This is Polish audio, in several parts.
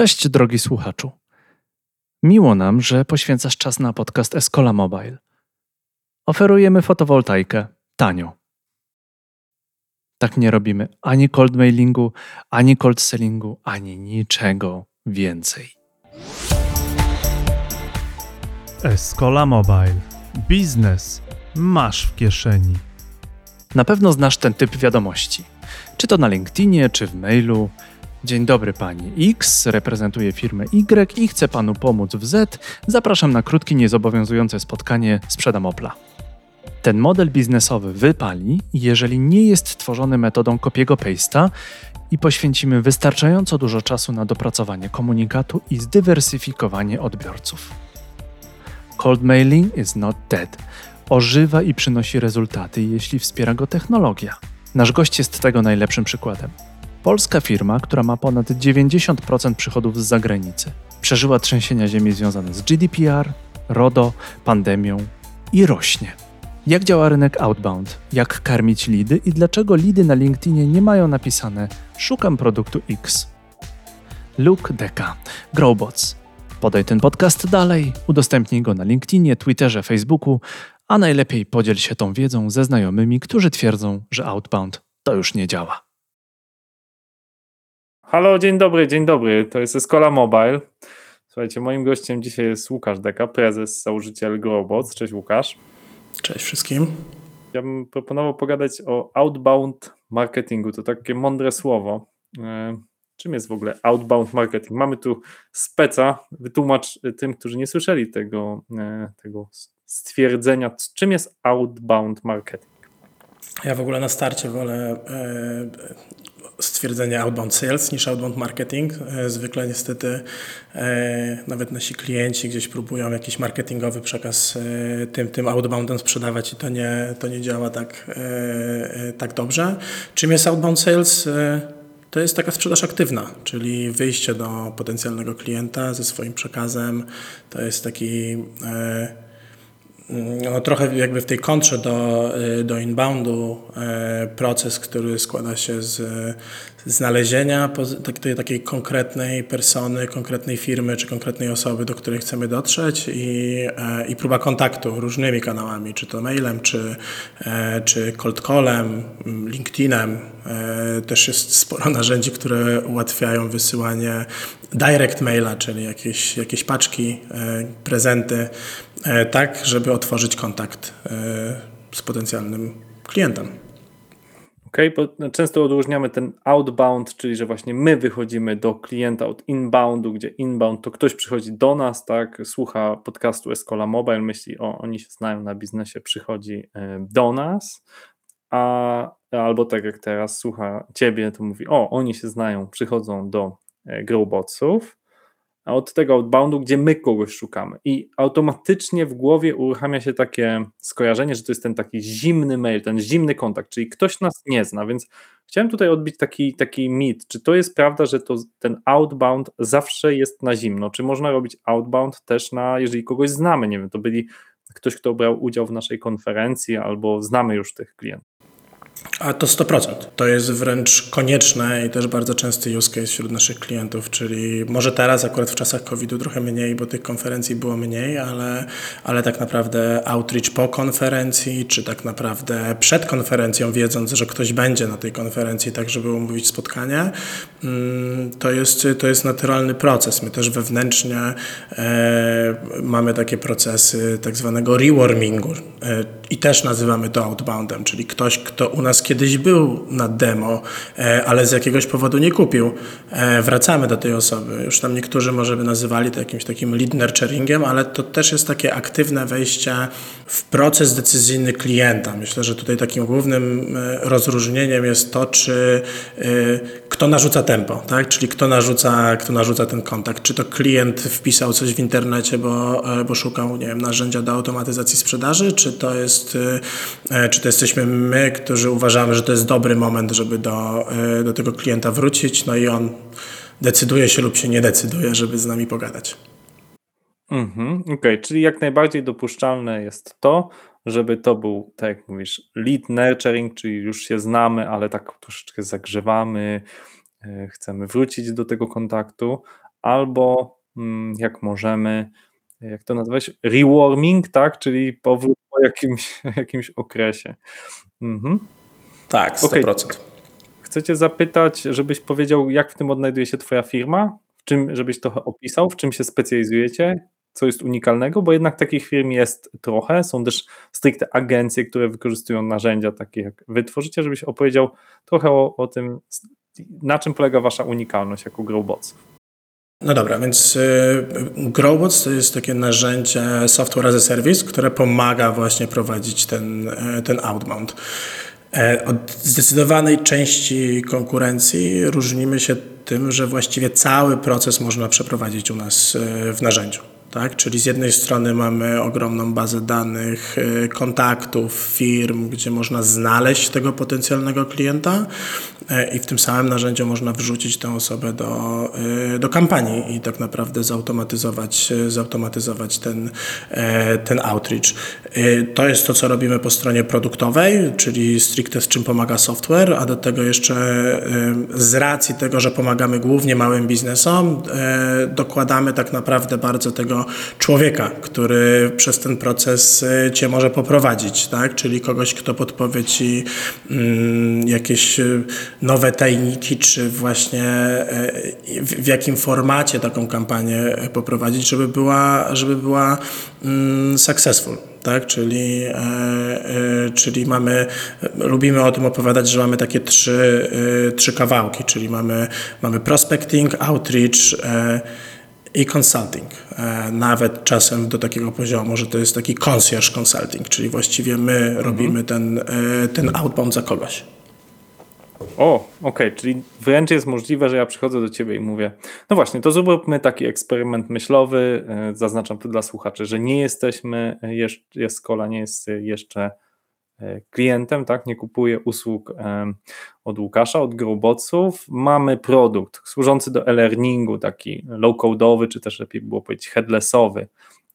Cześć drogi słuchaczu. Miło nam, że poświęcasz czas na podcast Escola Mobile. Oferujemy fotowoltaikę tanio. Tak nie robimy ani cold mailingu, ani cold sellingu, ani niczego więcej. Escola Mobile. Biznes masz w kieszeni. Na pewno znasz ten typ wiadomości. Czy to na LinkedInie, czy w mailu. Dzień dobry pani X, reprezentuję firmę Y i chcę panu pomóc w Z. Zapraszam na krótkie, niezobowiązujące spotkanie, sprzedam Opla. Ten model biznesowy wypali, jeżeli nie jest tworzony metodą kopiego paste'a i poświęcimy wystarczająco dużo czasu na dopracowanie komunikatu i zdywersyfikowanie odbiorców. Cold mailing is not dead. Ożywa i przynosi rezultaty, jeśli wspiera go technologia. Nasz gość jest tego najlepszym przykładem. Polska firma, która ma ponad 90% przychodów z zagranicy, przeżyła trzęsienia ziemi związane z GDPR, RODO, pandemią i rośnie. Jak działa rynek outbound? Jak karmić lidy i dlaczego lidy na LinkedInie nie mają napisane Szukam produktu X? Luke Deka, Growbots. Podaj ten podcast dalej, udostępnij go na LinkedInie, Twitterze, Facebooku, a najlepiej podziel się tą wiedzą ze znajomymi, którzy twierdzą, że outbound to już nie działa. Halo, dzień dobry, dzień dobry. To jest Escola Mobile. Słuchajcie, moim gościem dzisiaj jest Łukasz Deka, prezes, założyciel Growbots. Cześć Łukasz. Cześć wszystkim. Ja bym proponował pogadać o outbound marketingu. To takie mądre słowo. E, czym jest w ogóle outbound marketing? Mamy tu speca. Wytłumacz tym, którzy nie słyszeli tego, e, tego stwierdzenia. Czym jest outbound marketing? Ja w ogóle na starcie wolę e, stwierdzenie outbound sales niż outbound marketing. E, zwykle niestety e, nawet nasi klienci gdzieś próbują jakiś marketingowy przekaz e, tym, tym outboundem sprzedawać i to nie, to nie działa tak, tak dobrze. Czym jest outbound sales? To jest taka sprzedaż aktywna, czyli wyjście do potencjalnego klienta ze swoim przekazem. To jest taki no, trochę jakby w tej kontrze do, do inboundu proces, który składa się z znalezienia takiej, takiej konkretnej persony, konkretnej firmy czy konkretnej osoby, do której chcemy dotrzeć i, e, i próba kontaktu różnymi kanałami, czy to mailem, czy, e, czy cold callem, LinkedInem. E, też jest sporo narzędzi, które ułatwiają wysyłanie direct maila, czyli jakieś, jakieś paczki, prezenty, tak, żeby otworzyć kontakt z potencjalnym klientem. Okay, bo często odróżniamy ten outbound, czyli że właśnie my wychodzimy do klienta od inboundu, gdzie inbound to ktoś przychodzi do nas, tak, słucha podcastu Escola Mobile, myśli, o, oni się znają na biznesie, przychodzi e, do nas, a albo tak jak teraz słucha ciebie, to mówi, o, oni się znają, przychodzą do e, Growbotsów, od tego outboundu, gdzie my kogoś szukamy. I automatycznie w głowie uruchamia się takie skojarzenie, że to jest ten taki zimny mail, ten zimny kontakt, czyli ktoś nas nie zna, więc chciałem tutaj odbić taki, taki mit. Czy to jest prawda, że to, ten outbound zawsze jest na zimno? Czy można robić outbound też na, jeżeli kogoś znamy, nie wiem, to byli ktoś, kto brał udział w naszej konferencji albo znamy już tych klientów? A to 100%. To jest wręcz konieczne i też bardzo częsty use case wśród naszych klientów, czyli może teraz akurat w czasach COVID-u trochę mniej, bo tych konferencji było mniej, ale, ale tak naprawdę outreach po konferencji, czy tak naprawdę przed konferencją, wiedząc, że ktoś będzie na tej konferencji, tak żeby umówić spotkanie, mm, to jest, to jest naturalny proces. My też wewnętrznie e, mamy takie procesy tak zwanego rewarmingu e, i też nazywamy to outboundem, czyli ktoś, kto u nas nas kiedyś był na demo, e, ale z jakiegoś powodu nie kupił. E, wracamy do tej osoby. Już tam niektórzy może by nazywali to jakimś takim lead nurturingiem, ale to też jest takie aktywne wejście w proces decyzyjny klienta. Myślę, że tutaj takim głównym e, rozróżnieniem jest to, czy kto narzuca tempo, tak? czyli kto narzuca, kto narzuca ten kontakt. Czy to klient wpisał coś w internecie, bo, bo szukał nie wiem, narzędzia do automatyzacji sprzedaży, czy to, jest, czy to jesteśmy my, którzy uważamy, że to jest dobry moment, żeby do, e, do tego klienta wrócić, no i on decyduje się lub się nie decyduje, żeby z nami pogadać. Mhm, Okej, okay. czyli jak najbardziej dopuszczalne jest to, żeby to był, tak jak mówisz, lead nurturing, czyli już się znamy, ale tak troszeczkę zagrzewamy, e, chcemy wrócić do tego kontaktu, albo mm, jak możemy, jak to nazwać, rewarming, tak, czyli powrót po jakimś, jakimś okresie. Mhm. Tak, 100%. Okay. Chcę cię zapytać, żebyś powiedział, jak w tym odnajduje się twoja firma, w czym, żebyś trochę opisał, w czym się specjalizujecie, co jest unikalnego, bo jednak takich firm jest trochę. Są też stricte agencje, które wykorzystują narzędzia takie jak wy tworzycie, żebyś opowiedział trochę o, o tym, na czym polega wasza unikalność jako Growbots. No dobra, więc y, Growbots to jest takie narzędzie software as a service, które pomaga właśnie prowadzić ten, y, ten outbound. E, od zdecydowanej części konkurencji różnimy się tym, że właściwie cały proces można przeprowadzić u nas y, w narzędziu. Tak? Czyli z jednej strony mamy ogromną bazę danych, kontaktów, firm, gdzie można znaleźć tego potencjalnego klienta, E, i w tym samym narzędziu można wrzucić tę osobę do, e, do kampanii i tak naprawdę zautomatyzować, e, zautomatyzować ten, ten outreach. To jest to, co robimy po stronie produktowej, czyli stricte z czym pomaga software, a do tego jeszcze z racji tego, że pomagamy głównie małym biznesom, dokładamy tak naprawdę bardzo tego człowieka, który przez ten proces Cię może poprowadzić, tak? czyli kogoś, kto podpowie Ci mm, jakieś nowe tajniki, czy właśnie e, w, jakim formacie taką kampanię poprowadzić, żeby była, żeby była mm, successful. Tak, czyli, e, e, czyli mamy, lubimy o tym opowiadać, że mamy takie trzy, trzy kawałki, czyli mamy, mamy prospecting, outreach, i consulting. Nawet czasem do takiego poziomu, że to jest taki concierge consulting, czyli właściwie my mhm. robimy ten, ten outbound za kogoś. O, okej, okay. czyli wręcz jest możliwe, że ja przychodzę do ciebie i mówię, no właśnie, to zróbmy taki eksperyment myślowy, e, zaznaczam tu dla słuchaczy, że nie jesteśmy, e, jest Skola nie jest jeszcze e, klientem, tak, nie kupuje usług od Łukasza, od Growbotsów, mamy produkt służący do e-learningu, taki low-codeowy, czy też lepiej było powiedzieć headlessowy,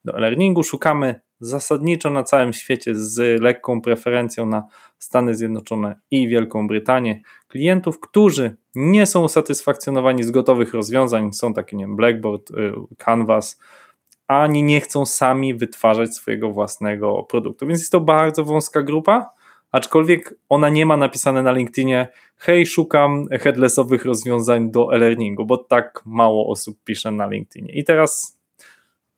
do e-learningu, szukamy zasadniczo na całym świecie z lekką preferencją na Stany Zjednoczone i Wielką Brytanię klientów, którzy nie są usatysfakcjonowani z gotowych rozwiązań, są takie, nie wiem, Blackboard, y, Canvas, ani nie chcą sami wytwarzać swojego własnego produktu. Więc jest to bardzo wąska grupa, aczkolwiek ona nie ma napisane na LinkedInie hej, szukam headlessowych rozwiązań do e-learningu, bo tak mało osób pisze na LinkedInie. I teraz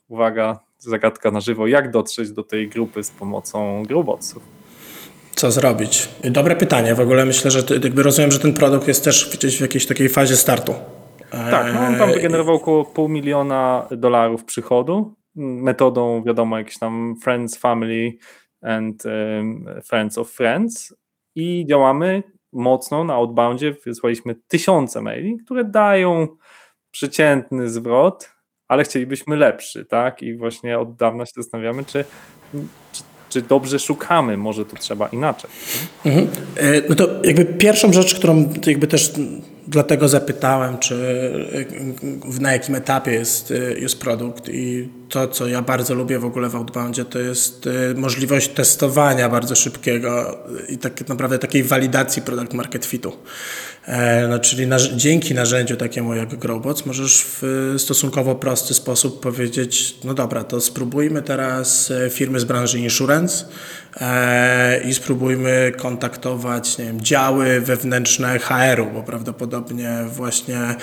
uwaga, zagadka na żywo, jak dotrzeć do tej grupy z pomocą Growbotsów? Co zrobić? Dobre pytanie. W ogóle myślę, że jakby rozumiem, że ten produkt jest też gdzieś w jakiejś takiej fazie startu. Tak, no on tam wygenerował około pół miliona dolarów przychodu metodą, wiadomo, jakiś tam friends, family and um, friends of friends i działamy mocno na outboundzie. Wysłaliśmy tysiące maili, które dają przeciętny zwrot, ale chcielibyśmy lepszy, tak? I właśnie od dawna się zastanawiamy, czy, czy, czy dobrze szukamy, może tu trzeba inaczej. Mhm. E, no to jakby pierwszą rzecz, którą jakby też dlatego zapytałem, czy na jakim etapie jest, jest produkt i to, co ja bardzo lubię w ogóle w Outboundzie, to jest e, możliwość testowania bardzo szybkiego i tak naprawdę takiej walidacji product market fitu. E, no, czyli na, dzięki narzędziu takiemu jak Growbots możesz w stosunkowo prosty sposób powiedzieć, no dobra, to spróbujmy teraz e, firmy z branży insurance e, i spróbujmy kontaktować nie wiem, działy wewnętrzne HR-u, bo prawdopodobnie właśnie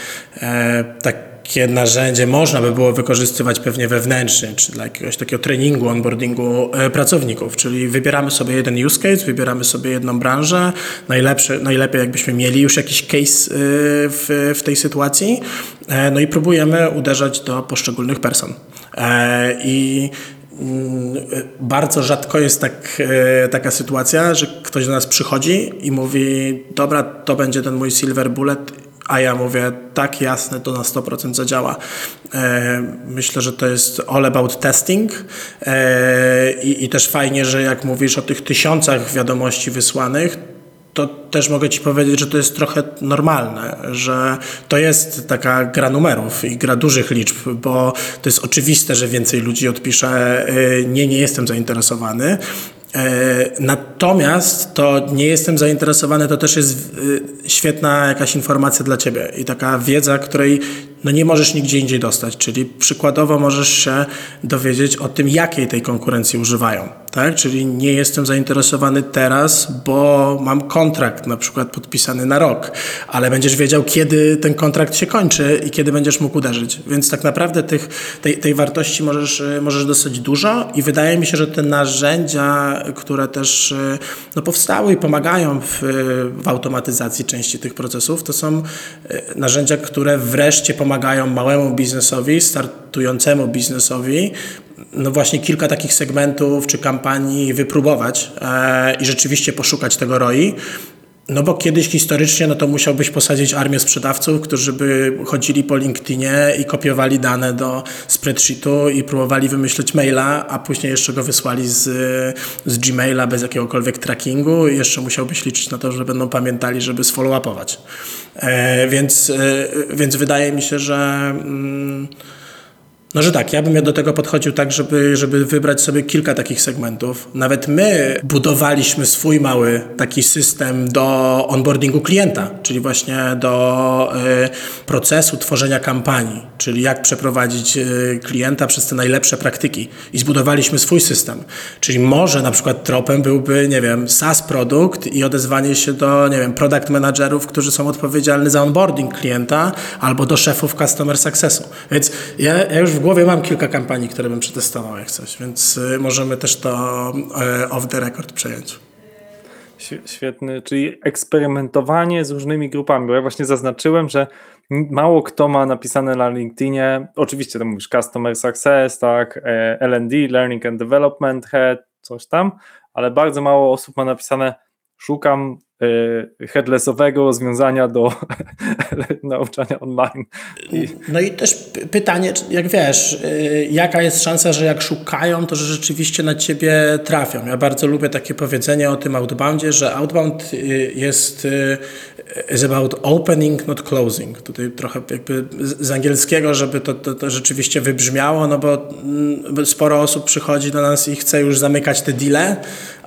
e, tak takie narzędzie można by było wykorzystywać pewnie wewnętrznie, czy dla jakiegoś takiego treningu, onboardingu e, pracowników, czyli wybieramy sobie jeden use case, wybieramy sobie jedną branżę, najlepsze, najlepiej jakbyśmy mieli już jakiś case e, w, w tej sytuacji, e, no i próbujemy uderzać do poszczególnych person. I mm, bardzo rzadko jest tak, taka sytuacja, że ktoś do nas przychodzi i mówi: Dobra, to będzie ten mój silver bullet a ja mówię, tak jasne, to na 100% zadziała. E, myślę, że to jest all about testing e, i, też fajnie, że jak mówisz o tych tysiącach wiadomości wysłanych, to też mogę Ci powiedzieć, że to jest trochę normalne, że to jest taka gra numerów i gra dużych liczb, bo to jest oczywiste, że więcej ludzi odpisze e, nie, nie jestem zainteresowany, natomiast to nie jestem zainteresowany, to też jest e, świetna jakaś informacja dla Ciebie i taka wiedza, której no nie możesz nigdzie indziej dostać. Czyli przykładowo możesz się dowiedzieć o tym, jakiej tej konkurencji używają. Tak? Czyli nie jestem zainteresowany teraz, bo mam kontrakt na przykład podpisany na rok, ale będziesz wiedział, kiedy ten kontrakt się kończy i kiedy będziesz mógł uderzyć. Więc tak naprawdę tych, tej, tej wartości możesz, możesz dostać dużo i wydaje mi się, że te narzędzia, które też no, powstały i pomagają w, w automatyzacji części tych procesów, to są e, narzędzia, które wreszcie pomagają małemu biznesowi, startującemu biznesowi no właśnie kilka takich segmentów czy kampanii wypróbować e, i rzeczywiście poszukać tego ROI. No bo kiedyś historycznie no to musiałbyś posadzić armię sprzedawców, którzy by chodzili po LinkedInie i kopiowali dane do spreadsheetu i próbowali wymyślić maila, a później jeszcze go wysłali z, z Gmaila bez jakiegokolwiek trackingu i jeszcze musiałbyś liczyć na to, że będą pamiętali, żeby sfollow-upować. E, więc, e, więc wydaje mi się, że... Mm, no, że tak, ja bym do tego podchodził tak, żeby, żeby wybrać sobie kilka takich segmentów. Nawet my budowaliśmy swój mały taki system do onboardingu klienta, czyli właśnie do y, procesu tworzenia kampanii, czyli jak przeprowadzić y, klienta przez te najlepsze praktyki. I zbudowaliśmy swój system. Czyli może na przykład tropem byłby, nie wiem, SaaS produkt i odezwanie się do, nie wiem, product managerów, którzy są odpowiedzialni za onboarding klienta, albo do szefów customer successu. Więc ja, ja już w głowie mam kilka kampanii, które bym przetestował jak coś, więc y, możemy też to y, off the record przejąć. Świetny, czyli eksperymentowanie z różnymi grupami, bo ja właśnie zaznaczyłem, że mało kto ma napisane na LinkedInie, oczywiście to mówisz Customer Success, tak, e, L&D, Learning and Development Head, coś tam, ale bardzo mało osób ma napisane szukam headlessowego rozwiązania do nauczania online. I... No i też pytanie, jak wiesz, y, jaka jest szansa, że jak szukają, to że rzeczywiście na ciebie trafią. Ja bardzo lubię takie powiedzenie o tym outboundzie, że outbound y, jest is about opening, not closing. Tutaj trochę jakby z angielskiego, żeby to, to, to rzeczywiście wybrzmiało, no bo mm, sporo osób przychodzi do nas i chce już zamykać te deale,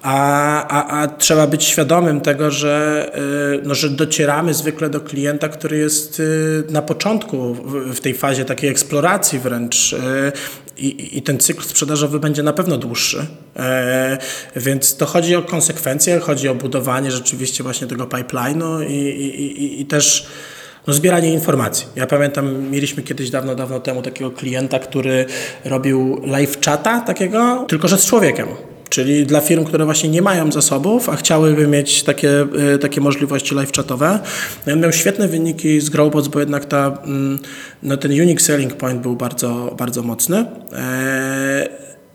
a, a, a trzeba być świadomym tego, że, y, no, że docieramy zwykle do klienta, który jest y, na początku w tej fazie takiej eksploracji wręcz y, i, i ten cykl sprzedażowy będzie na pewno dłuższy. E, więc to chodzi o konsekwencje, chodzi o budowanie rzeczywiście właśnie tego pipeline'u i, i, i też no, zbieranie informacji. Ja pamiętam, mieliśmy kiedyś dawno, dawno temu takiego klienta, który robił live chata takiego, tylko że z człowiekiem. Czyli dla firm, które właśnie nie mają zasobów, a chciałyby mieć takie, y, takie możliwości live chatowe. No miał świetne wyniki z Growbots, bo jednak ta, mm, no ten unique selling point był bardzo, bardzo mocny.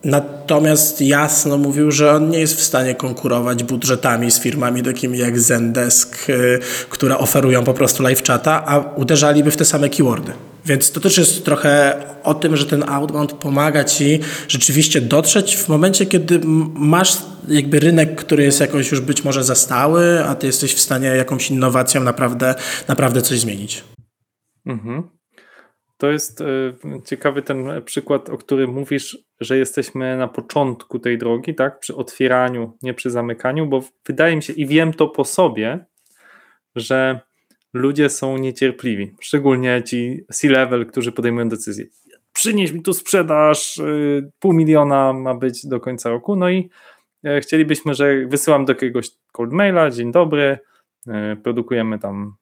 Natomiast jasno mówił, że on nie jest w stanie konkurować budżetami z firmami takimi jak Zendesk, y, które oferują po prostu live chata, a uderzaliby w te same keywordy. Więc to też jest trochę o tym, że ten outbound pomaga ci rzeczywiście dotrzeć w momencie, kiedy masz jakby rynek, który jest jakoś już być może zastały, a ty jesteś w stanie jakąś innowacją naprawdę, naprawdę coś zmienić. Mhm. To jest y, ciekawy ten przykład, o którym mówisz, że jesteśmy na początku tej drogi, tak? Przy otwieraniu, nie przy zamykaniu, bo wydaje mi się i wiem to po sobie, że ludzie są niecierpliwi, szczególnie ci C-level, którzy podejmują decyzje. Przynieś mi tu sprzedaż, y, pół miliona ma być do końca roku, no i e, chcielibyśmy, że wysyłam do jakiegoś cold maila, dzień dobry, e, produkujemy tam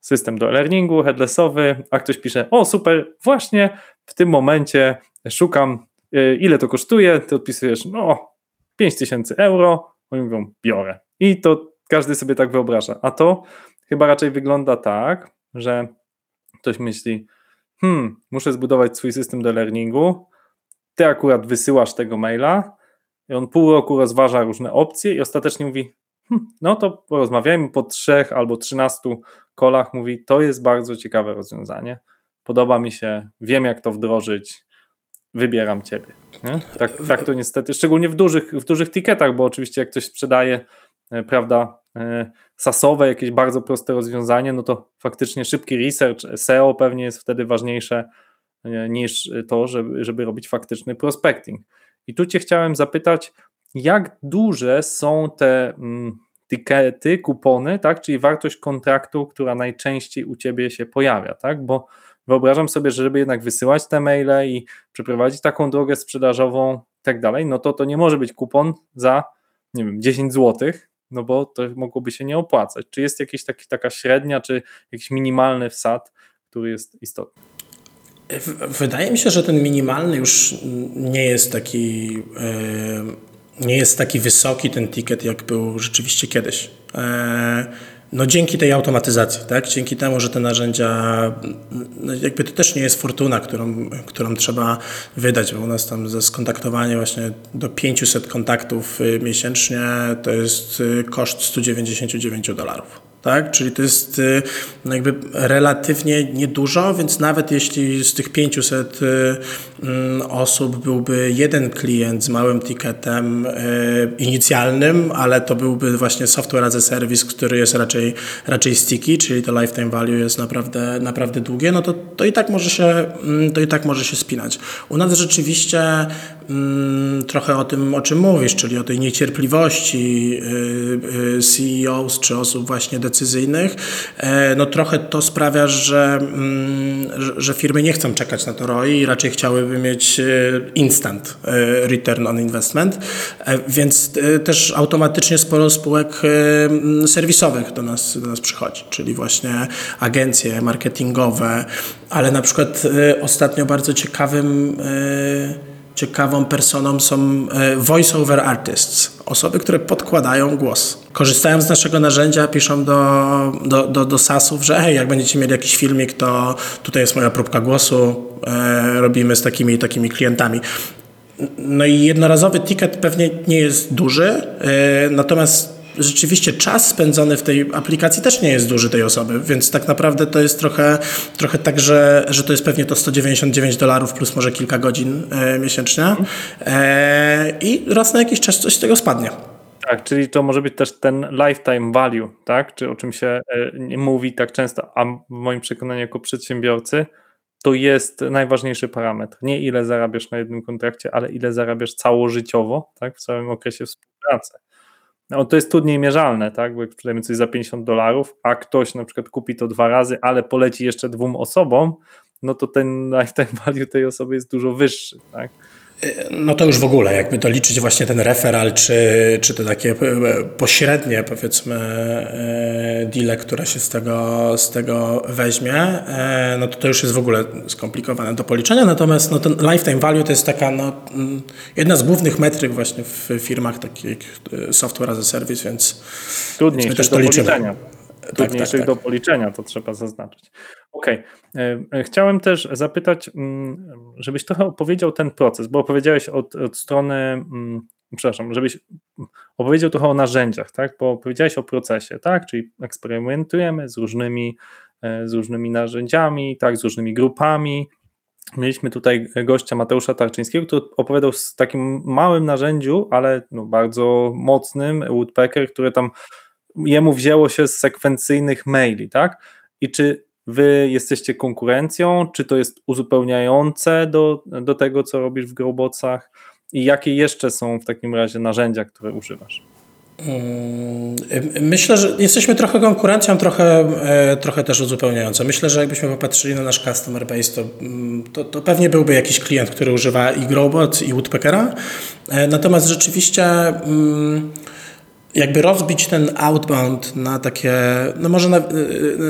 system do e-learningu, headlessowy, a ktoś pisze, o super, właśnie w tym momencie szukam, e, ile to kosztuje, ty odpisujesz, no 5000 euro, oni mówią, biorę. I to każdy sobie tak wyobraża, a to chyba raczej wygląda tak, że ktoś myśli, hmm, muszę zbudować swój system do learningu, ty akurat wysyłasz tego maila. I on pół roku rozważa różne opcje i ostatecznie mówi, no to porozmawiajmy po trzech albo trzynastu kolach, mówi, to jest bardzo ciekawe rozwiązanie, podoba mi się, wiem jak to wdrożyć, wybieram ciebie. Tak, tak to niestety, szczególnie w dużych, w dużych tiketach, bo oczywiście jak ktoś sprzedaje, e, prawda, E, sasowe, jakieś bardzo proste rozwiązanie, no to faktycznie szybki research, SEO pewnie jest wtedy ważniejsze e, niż to, żeby, żeby robić faktyczny prospecting. I tu Cię chciałem zapytać, jak duże są te mm, tikety, kupony, tak, czyli wartość kontraktu, która najczęściej u Ciebie się pojawia, tak, bo wyobrażam sobie, że żeby jednak wysyłać te maile i przeprowadzić taką drogę sprzedażową i tak dalej, no to to nie może być kupon za, nie wiem, 10 zł, no bo to mogłoby się nie opłacać. Czy jest jakaś taki, taka średnia, czy jakiś minimalny wsad, który jest istotny? Wydaje mi się, że ten minimalny już nie jest taki, e, nie jest taki wysoki ten ticket, jak był rzeczywiście kiedyś. E, no dzięki tej automatyzacji, tak? dzięki temu, że te narzędzia, no jakby to też nie jest fortuna, którą, którą trzeba wydać, bo u nas tam za skontaktowanie właśnie do 500 kontaktów y, miesięcznie to jest y, koszt 199 dolarów tak? Czyli to jest y, no jakby relatywnie niedużo, więc nawet jeśli z tych 500 y, mm, osób byłby jeden klient z małym ticketem y, inicjalnym, ale to byłby właśnie software as a service, który jest raczej, raczej sticky, czyli to lifetime value jest naprawdę, naprawdę długie, no to, to, i tak może się, mm, to i tak może się spinać. U nas rzeczywiście mm, trochę o tym, o czym mówisz, czyli o tej niecierpliwości CEOs czy osób właśnie decyzyjnych, e, no trochę to sprawia, że, mm, że firmy nie chcą czekać na to ROI i raczej chciałyby mieć e, instant e, return on investment, więc też automatycznie sporo spółek serwisowych do nas, do nas przychodzi, czyli właśnie agencje marketingowe, ale na przykład ostatnio bardzo ciekawym ciekawą personą są voice over artists, osoby, które podkładają głos. Korzystają z naszego narzędzia, piszą do, do, do, do SAS-ów, że hej, jak będziecie mieli jakiś filmik, to tutaj jest moja próbka głosu, e, robimy z takimi i takimi klientami. No i jednorazowy ticket pewnie nie jest duży, e, natomiast rzeczywiście czas spędzony w tej aplikacji też nie jest duży tej osoby, więc tak naprawdę to jest trochę, trochę tak, że, że to jest pewnie to 199 dolarów plus może kilka godzin e, miesięcznie e, i raz na jakiś czas coś z tego spadnie. Tak, czyli to może być też ten lifetime value, tak? Czy o czym się e, mówi tak często, a w moim przekonaniu jako przedsiębiorcy to jest najważniejszy parametr. Nie ile zarabiasz na jednym kontrakcie, ale ile zarabiasz całożyciowo, tak? W całym okresie współpracy. No, to jest trudniej mierzalne, tak? Bo jak sprzedajemy coś za 50 dolarów, a ktoś na przykład kupi to dwa razy, ale poleci jeszcze dwóm osobom, no to ten lifetime value tej osoby jest dużo wyższy, tak? No to już w ogóle, jakby to liczyć właśnie ten referal, czy, czy te takie e, pośrednie powiedzmy e, deale, które się z tego, z tego weźmie, e, no to to już jest w ogóle skomplikowane do policzenia, natomiast no ten lifetime value to jest taka no, mm, jedna z głównych metryk właśnie w firmach takich software as a service, więc, Trudniej więc my też to liczymy. Policzenia trudniejszych tak, tak, tak. do policzenia, to trzeba zaznaczyć. Okej. Okay. E, chciałem też zapytać, mm, żebyś trochę opowiedział ten proces, bo opowiedziałeś od, od strony, mm, przepraszam, żebyś opowiedział trochę o narzędziach, tak? Bo opowiedziałeś o procesie, tak? Czyli eksperymentujemy z różnymi, e, z różnymi narzędziami, tak? Z różnymi grupami. Mieliśmy tutaj gościa Mateusza Tarczyńskiego, który opowiadał z takim małym narzędziu, ale no bardzo mocnym, Woodpecker, które tam jemu wzięło się z sekwencyjnych maili, tak? I czy wy jesteście konkurencją, czy to jest uzupełniające do, do tego, co robisz w Growbocach i jakie jeszcze są w takim razie narzędzia, które używasz? Myślę, że jesteśmy trochę konkurencją, trochę, e, trochę też uzupełniającą. Myślę, że jakbyśmy popatrzyli na nasz customer base, to, to, to pewnie byłby jakiś klient, który używa i Growbot, i Woodpeckera. E, natomiast rzeczywiście. Jakby rozbić ten outbound na takie, no może na,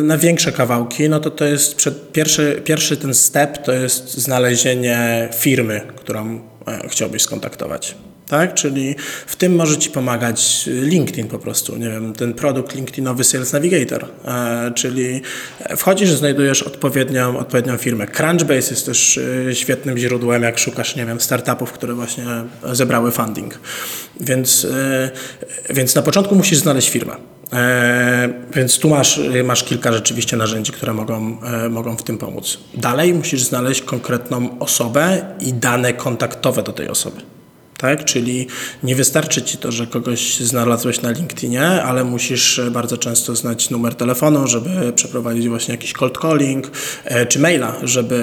na większe kawałki, no to to jest przed, pierwszy, pierwszy ten step to jest znalezienie firmy, którą e, chciałbyś skontaktować tak? Czyli w tym może Ci pomagać LinkedIn po prostu, nie wiem, ten produkt LinkedInowy Sales Navigator, e, czyli wchodzisz, znajdujesz odpowiednią, odpowiednią firmę. Crunchbase jest też e, świetnym źródłem, jak szukasz, nie wiem, startupów, które właśnie zebrały funding. Więc, e, więc na początku musisz znaleźć firmę. E, więc tu masz, masz kilka rzeczywiście narzędzi, które mogą, e, mogą w tym pomóc. Dalej musisz znaleźć konkretną osobę i dane kontaktowe do tej osoby tak? Czyli nie wystarczy ci to, że kogoś znalazłeś na LinkedInie, ale musisz bardzo często znać numer telefonu, żeby przeprowadzić właśnie jakiś cold calling e, czy maila, żeby,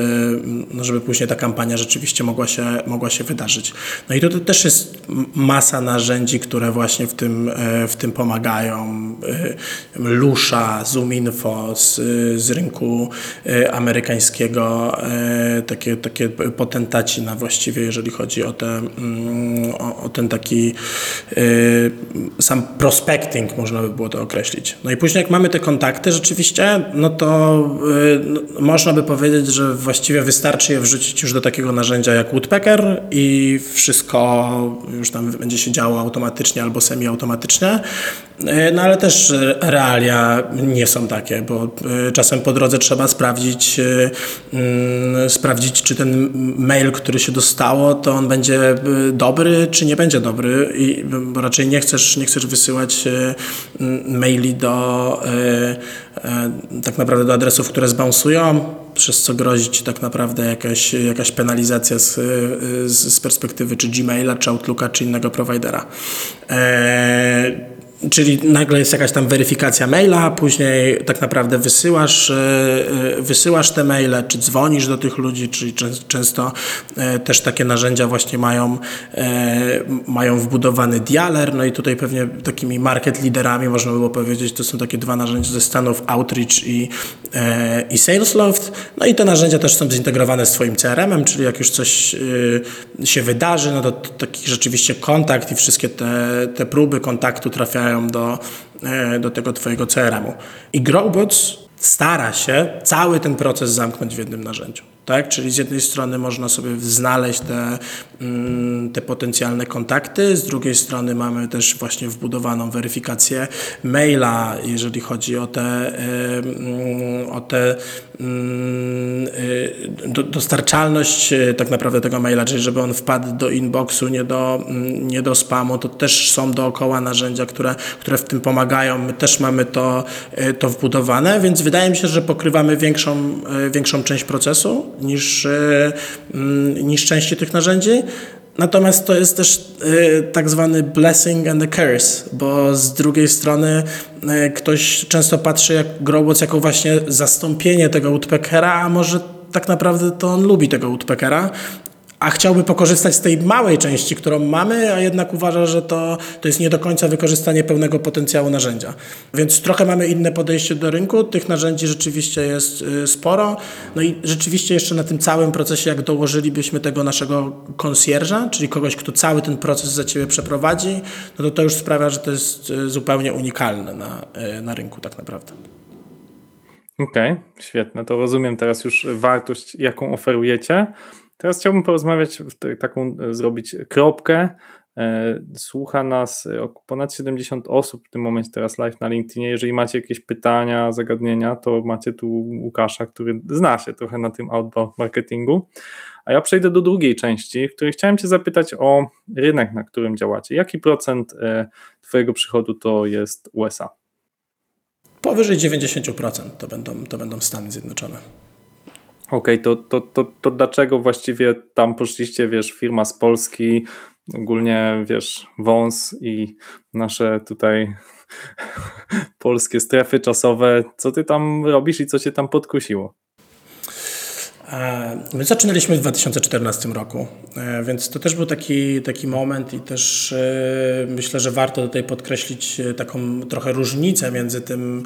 no, żeby później ta kampania rzeczywiście mogła się, mogła się wydarzyć. No i to też jest masa narzędzi, które właśnie w tym, e, w tym pomagają. E, Lusha, ZoomInfo z, z rynku amerykańskiego, takie, takie potentaci na właściwie, jeżeli chodzi o te mm, o, ten taki y, sam prospecting, można by było to określić. No i później jak mamy te kontakty rzeczywiście, no to y, no, można by powiedzieć, że właściwie wystarczy je wrzucić już do takiego narzędzia jak Woodpecker i wszystko już tam będzie się działo automatycznie albo semi-automatycznie. Y, no ale też realia nie są takie, bo czasem po drodze trzeba sprawdzić, mm, sprawdzić, czy ten mail, który się dostało, to on będzie dobry, dobry, czy nie będzie dobry, I, raczej nie chcesz, nie chcesz wysyłać e, maili do e, e, tak naprawdę do adresów, które zbounsują, przez co grozi ci tak naprawdę jakaś, jakaś penalizacja z, z perspektywy czy Gmaila, czy Outlooka, czy innego providera. Czyli nagle jest jakaś tam weryfikacja maila, później tak naprawdę wysyłasz, e, e, wysyłasz te maile, czy dzwonisz do tych ludzi, czyli często e, też takie narzędzia właśnie mają, mają wbudowany dialer, no i tutaj pewnie takimi market liderami można by było powiedzieć, to są takie dwa narzędzia ze Stanów Outreach i, i Salesloft, no i te narzędzia też są zintegrowane z Twoim CRM-em, czyli jak już coś się wydarzy, no to taki rzeczywiście kontakt i wszystkie te, te próby kontaktu trafiają do, e, do tego Twojego CRM-u. I Growbots stara się cały ten proces zamknąć w jednym narzędziu. Tak? Czyli z jednej strony można sobie znaleźć te, mm, te potencjalne kontakty, z drugiej strony mamy też właśnie wbudowaną weryfikację maila, jeżeli chodzi o te, mm, o te mm, y, dostarczalność y, tak naprawdę tego maila, czyli żeby on wpadł do inboxu, nie do, nie do spamu, to też są dookoła narzędzia, które, które w tym pomagają. My też mamy to, y, to wbudowane, więc wydaje mi się, że pokrywamy większą, większą część procesu niż, e, mm, niż części tych narzędzi. Natomiast to jest też e, tak zwany blessing and a curse, bo z drugiej strony e, ktoś często patrzy jak Growbots jako właśnie zastąpienie tego Woodpeckera, a może tak naprawdę to on lubi tego Woodpeckera a chciałby pokorzystać z tej małej części, którą mamy, a jednak uważa, że to, to jest nie do końca wykorzystanie pełnego potencjału narzędzia. Więc trochę mamy inne podejście do rynku, tych narzędzi rzeczywiście jest y, sporo. No i rzeczywiście jeszcze na tym całym procesie, jak dołożylibyśmy tego naszego konsjerża, czyli kogoś, kto cały ten proces za ciebie przeprowadzi, no to to już sprawia, że to jest y, zupełnie unikalne na, y, na rynku tak naprawdę. Okej, okay, świetne. To rozumiem teraz już wartość, jaką oferujecie. Teraz chciałbym porozmawiać, taką e, zrobić kropkę. E, słucha nas e, ponad 70 osób w tym momencie teraz live na LinkedInie. Jeżeli macie jakieś pytania, zagadnienia, to macie tu Łukasza, który zna się trochę na tym outbound marketingu. A ja przejdę do drugiej części, w której chciałem Cię zapytać o rynek, na którym działacie. Jaki procent Twojego przychodu to jest USA? Powyżej 90% to będą, to będą Stany Zjednoczone. Okej, okay, to, to, to, to dlaczego właściwie tam poszliście, wiesz, firma z Polski, ogólnie, wiesz, wąs i nasze tutaj polskie strefy czasowe, co ty tam robisz i co cię tam podkusiło? E, my zaczynaliśmy w 2014 roku, e, więc to też był taki, taki moment i też e, myślę, że warto tutaj podkreślić taką trochę różnicę między tym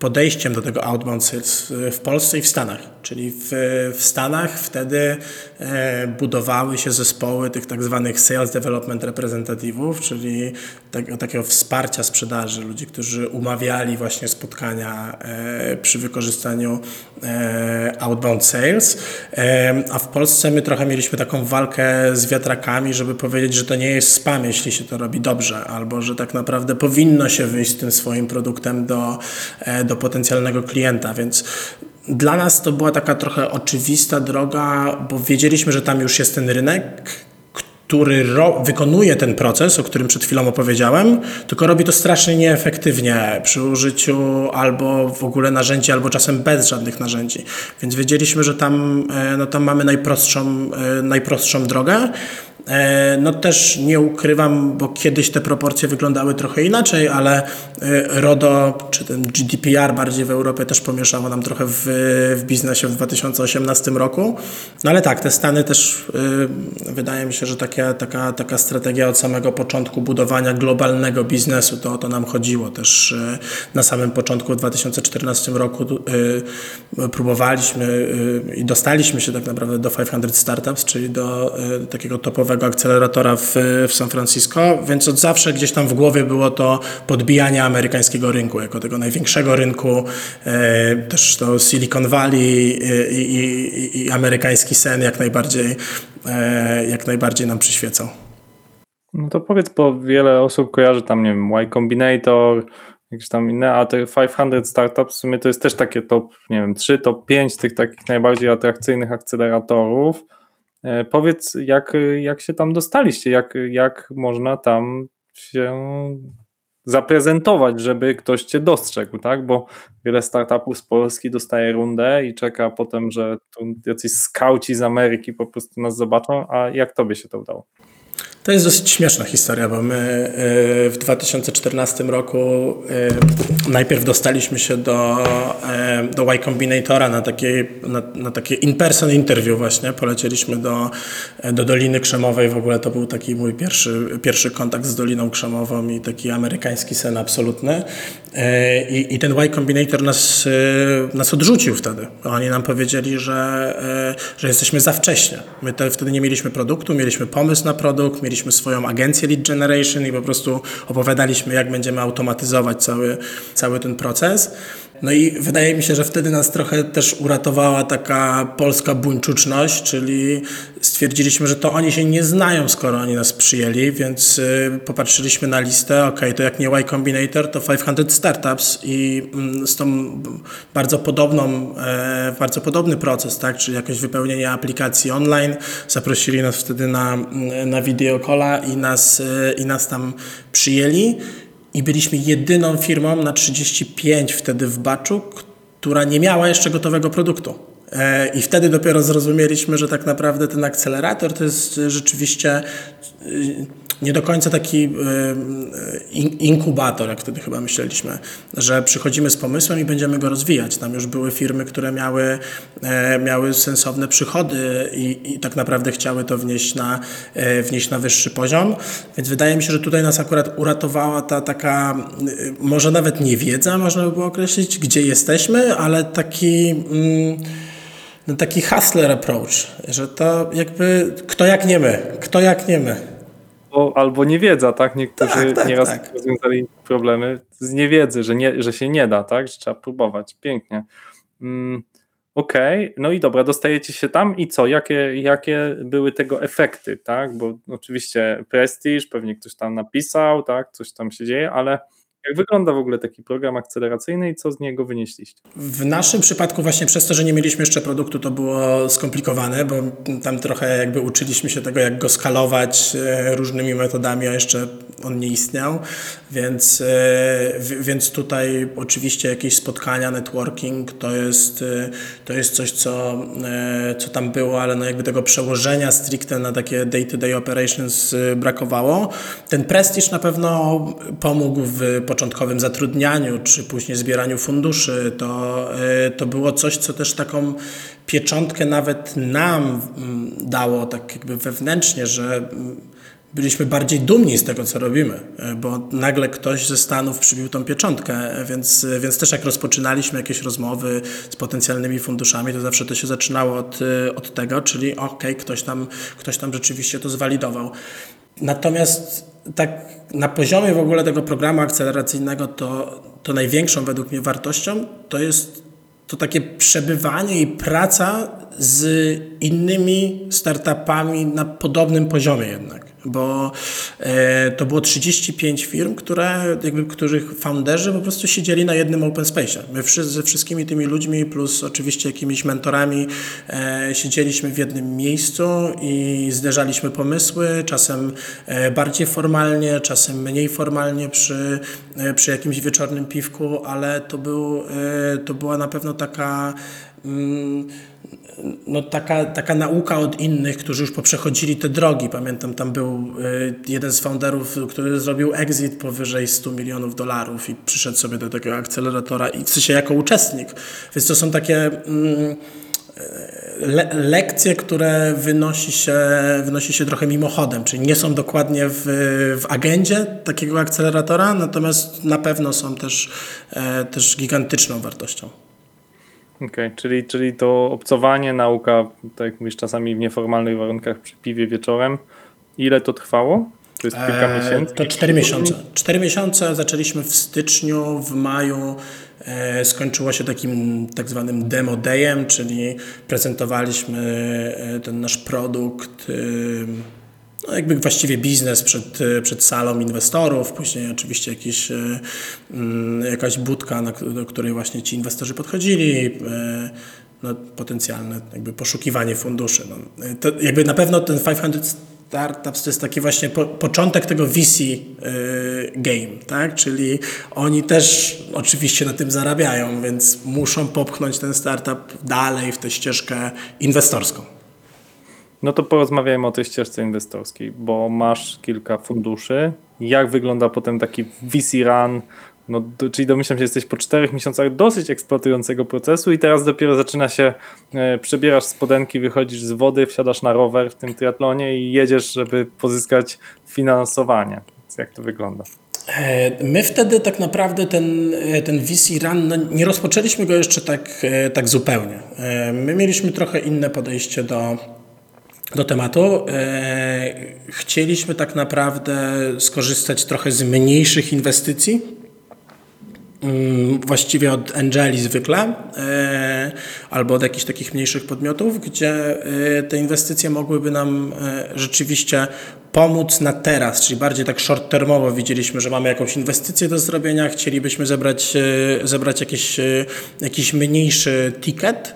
podejściem do tego outbound sales w Polsce i w Stanach. Czyli w, w Stanach wtedy e, budowały się zespoły tych tak zwanych sales development representatywów, czyli tak, takiego wsparcia sprzedaży, ludzi, którzy umawiali właśnie spotkania e, przy wykorzystaniu e, outbound sales. A w Polsce my trochę mieliśmy taką walkę z wiatrakami, żeby powiedzieć, że to nie jest spam, jeśli się to robi dobrze, albo że tak naprawdę powinno się wyjść z tym swoim produktem do, e, do potencjalnego klienta, więc dla nas to była taka trochę oczywista droga, bo wiedzieliśmy, że tam już jest ten rynek, który wykonuje ten proces, o którym przed chwilą opowiedziałem, tylko robi to strasznie nieefektywnie przy użyciu albo w ogóle narzędzi, albo czasem bez żadnych narzędzi. Więc wiedzieliśmy, że tam, e, no, tam mamy najprostszą, e, najprostszą drogę. E, no też nie ukrywam, bo kiedyś te proporcje wyglądały trochę inaczej, ale e, RODO czy ten GDPR bardziej w Europie też pomieszało nam trochę w, w biznesie w 2018 roku. No ale tak, te Stany też e, wydaje mi się, że taka, taka, taka strategia od samego początku budowania globalnego biznesu, to o to nam chodziło też na samym początku w 2014 roku próbowaliśmy i dostaliśmy się tak naprawdę do 500 Startups, czyli do takiego topowego akceleratora w, w San Francisco, więc od zawsze gdzieś tam w głowie było to podbijanie amerykańskiego rynku, jako tego największego rynku, e, też to Silicon Valley i, i, i amerykański sen jak najbardziej, e, jak najbardziej nam przyświecał. No to powiedz, bo wiele osób kojarzy tam, nie wiem, Y Combinator, jakieś tam inne, a te 500 Startups w sumie to jest też takie top, nie wiem, 3, top 5 tych takich najbardziej atrakcyjnych akceleratorów. E, powiedz, jak, jak się tam dostaliście, jak, jak można tam się zaprezentować, żeby ktoś cię dostrzegł, tak? Bo wiele startupów z Polski dostaje rundę i czeka potem, że tu jacyś skauci z Ameryki po prostu nas zobaczą, a jak tobie się to udało? To jest dosyć śmieszna historia, bo my e, w 2014 roku e, najpierw dostaliśmy się do, e, do Y Combinatora na takie, na, na takie in-person interview właśnie. Polecieliśmy do, do Doliny Krzemowej. W ogóle to był taki mój pierwszy, pierwszy kontakt z Doliną Krzemową i taki amerykański sen absolutny. I, i ten Y Combinator nas, nas odrzucił wtedy. Oni nam powiedzieli, że, że jesteśmy za wcześnie. My te, wtedy nie mieliśmy produktu, mieliśmy pomysł na produkt, mieliśmy swoją agencję lead generation i po prostu opowiadaliśmy, jak będziemy automatyzować cały, cały ten proces. No i wydaje mi się, że wtedy nas trochę też uratowała taka polska buńczuczność, czyli stwierdziliśmy, że to oni się nie znają, skoro oni nas przyjęli, więc y, popatrzyliśmy na listę, ok, to jak nie Y Combinator, to 500 Startups i mm, z tą bardzo podobną, e, bardzo podobny proces, tak, czyli jakoś wypełnienie aplikacji online. Zaprosili nas wtedy na, na videokola i nas, e, i nas tam przyjęli i byliśmy jedyną firmą na 35 wtedy w Baczu, która nie miała jeszcze gotowego produktu. E, I wtedy dopiero zrozumieliśmy, że tak naprawdę ten akcelerator to jest rzeczywiście nie do końca taki e, inkubator, jak wtedy chyba myśleliśmy, że przychodzimy z pomysłem i będziemy go rozwijać. Tam już były firmy, które miały, e, miały sensowne przychody i, i tak naprawdę chciały to wnieść na, e, wnieść na wyższy poziom. Więc wydaje mi się, że tutaj nas akurat uratowała ta taka, może nawet nie wiedza, można by było określić, gdzie jesteśmy, ale taki. Mm, no taki hustler approach, że to jakby kto jak nie my, kto jak nie my albo, albo niewiedza, tak? Niektórzy tak, tak, nieraz tak. rozwiązali problemy z niewiedzy, że, nie, że się nie da, tak? Że trzeba próbować. Pięknie. Mm, Okej, okay. no i dobra, dostajecie się tam i co? Jakie, jakie były tego efekty, tak? Bo oczywiście prestiż, pewnie ktoś tam napisał, tak? Coś tam się dzieje, ale jak wygląda w ogóle taki program akceleracyjny i co z niego wynieśliście? W naszym przypadku właśnie przez to, że nie mieliśmy jeszcze produktu, to było skomplikowane, bo tam trochę jakby uczyliśmy się tego, jak go skalować e, różnymi metodami, a jeszcze on nie istniał, więc, e, więc tutaj oczywiście jakieś spotkania, networking to jest, e, to jest coś, co, co tam było, ale no jakby tego przełożenia stricte na takie day-to-day -day operations brakowało. Ten prestiż na pewno pomógł w początkowym zatrudnianiu, czy później zbieraniu funduszy, to, e, to było coś, co też taką pieczątkę nawet nam mm, dało, tak jakby wewnętrznie, że mm, byliśmy bardziej dumni z tego, co robimy, e, bo nagle ktoś ze Stanów przybił tą pieczątkę, więc, więc też jak rozpoczynaliśmy jakieś rozmowy z potencjalnymi funduszami, to zawsze to się zaczynało od, od tego, czyli ok, ktoś tam, ktoś tam rzeczywiście to zwalidował. Natomiast tak na poziomie w ogóle tego programu akceleracyjnego to, to największą według mnie wartością to jest to takie przebywanie i praca z innymi startupami na podobnym poziomie jednak bo e, to było 35 firm, które, jakby, których founderzy po prostu siedzieli na jednym open space. My ze wszystkimi tymi ludźmi, plus oczywiście jakimiś mentorami, e, siedzieliśmy w jednym miejscu i zderzaliśmy pomysły, czasem e, bardziej formalnie, czasem mniej formalnie przy, e, przy jakimś wieczornym piwku, ale to, był, e, to była na pewno taka mm, no taka, taka nauka od innych, którzy już poprzechodzili te drogi. Pamiętam, tam był jeden z founderów, który zrobił exit powyżej 100 milionów dolarów i przyszedł sobie do tego akceleratora i w sensie jako uczestnik. Więc to są takie... Mm, le lekcje, które wynosi się, wynosi się trochę mimochodem, czyli nie są dokładnie w, w agendzie takiego akceleratora, natomiast na pewno są też, e, też gigantyczną wartością. Okej, okay, czyli, czyli to obcowanie, nauka, tak jak mówisz, czasami w nieformalnych warunkach przy piwie wieczorem. Ile to trwało? To jest kilka eee, miesięcy? To cztery miesiące. Cztery miesiące zaczęliśmy w styczniu, w maju E, skończyło się takim tak zwanym demo dayem, czyli prezentowaliśmy e, ten nasz produkt, e, no jakby właściwie biznes przed, przed salą inwestorów, później oczywiście jakiś, mm, jakaś budka, do której właśnie ci inwestorzy podchodzili, no, potencjalne jakby poszukiwanie funduszy. No, to jakby na pewno ten 500 startups to jest taki właśnie po, początek tego VC game, tak? Czyli oni też oczywiście na tym zarabiają, więc muszą popchnąć ten startup dalej w tę ścieżkę inwestorską. No to porozmawiajmy o tej ścieżce inwestorskiej, bo masz kilka funduszy. Jak wygląda potem taki VC run? No, czyli domyślam się, jesteś po czterech miesiącach dosyć eksploatującego procesu i teraz dopiero zaczyna się, e, przebierasz spodenki, wychodzisz z wody, wsiadasz na rower w tym triatlonie i jedziesz, żeby pozyskać finansowanie. Więc jak to wygląda? E, my wtedy tak naprawdę ten, e, ten VC Run, no nie rozpoczęliśmy go jeszcze tak, tak zupełnie. My mieliśmy trochę inne podejście do, do tematu. Chcieliśmy tak naprawdę skorzystać trochę z mniejszych inwestycji, Mm, właściwie od Angeli zwykle, e, albo od jakichś takich mniejszych podmiotów, gdzie e, te inwestycje mogłyby nam e, rzeczywiście pomóc na teraz, czyli bardziej tak short-termowo widzieliśmy, że mamy jakąś inwestycję do zrobienia, chcielibyśmy zebrać, zebrać jakiś, jakiś mniejszy ticket,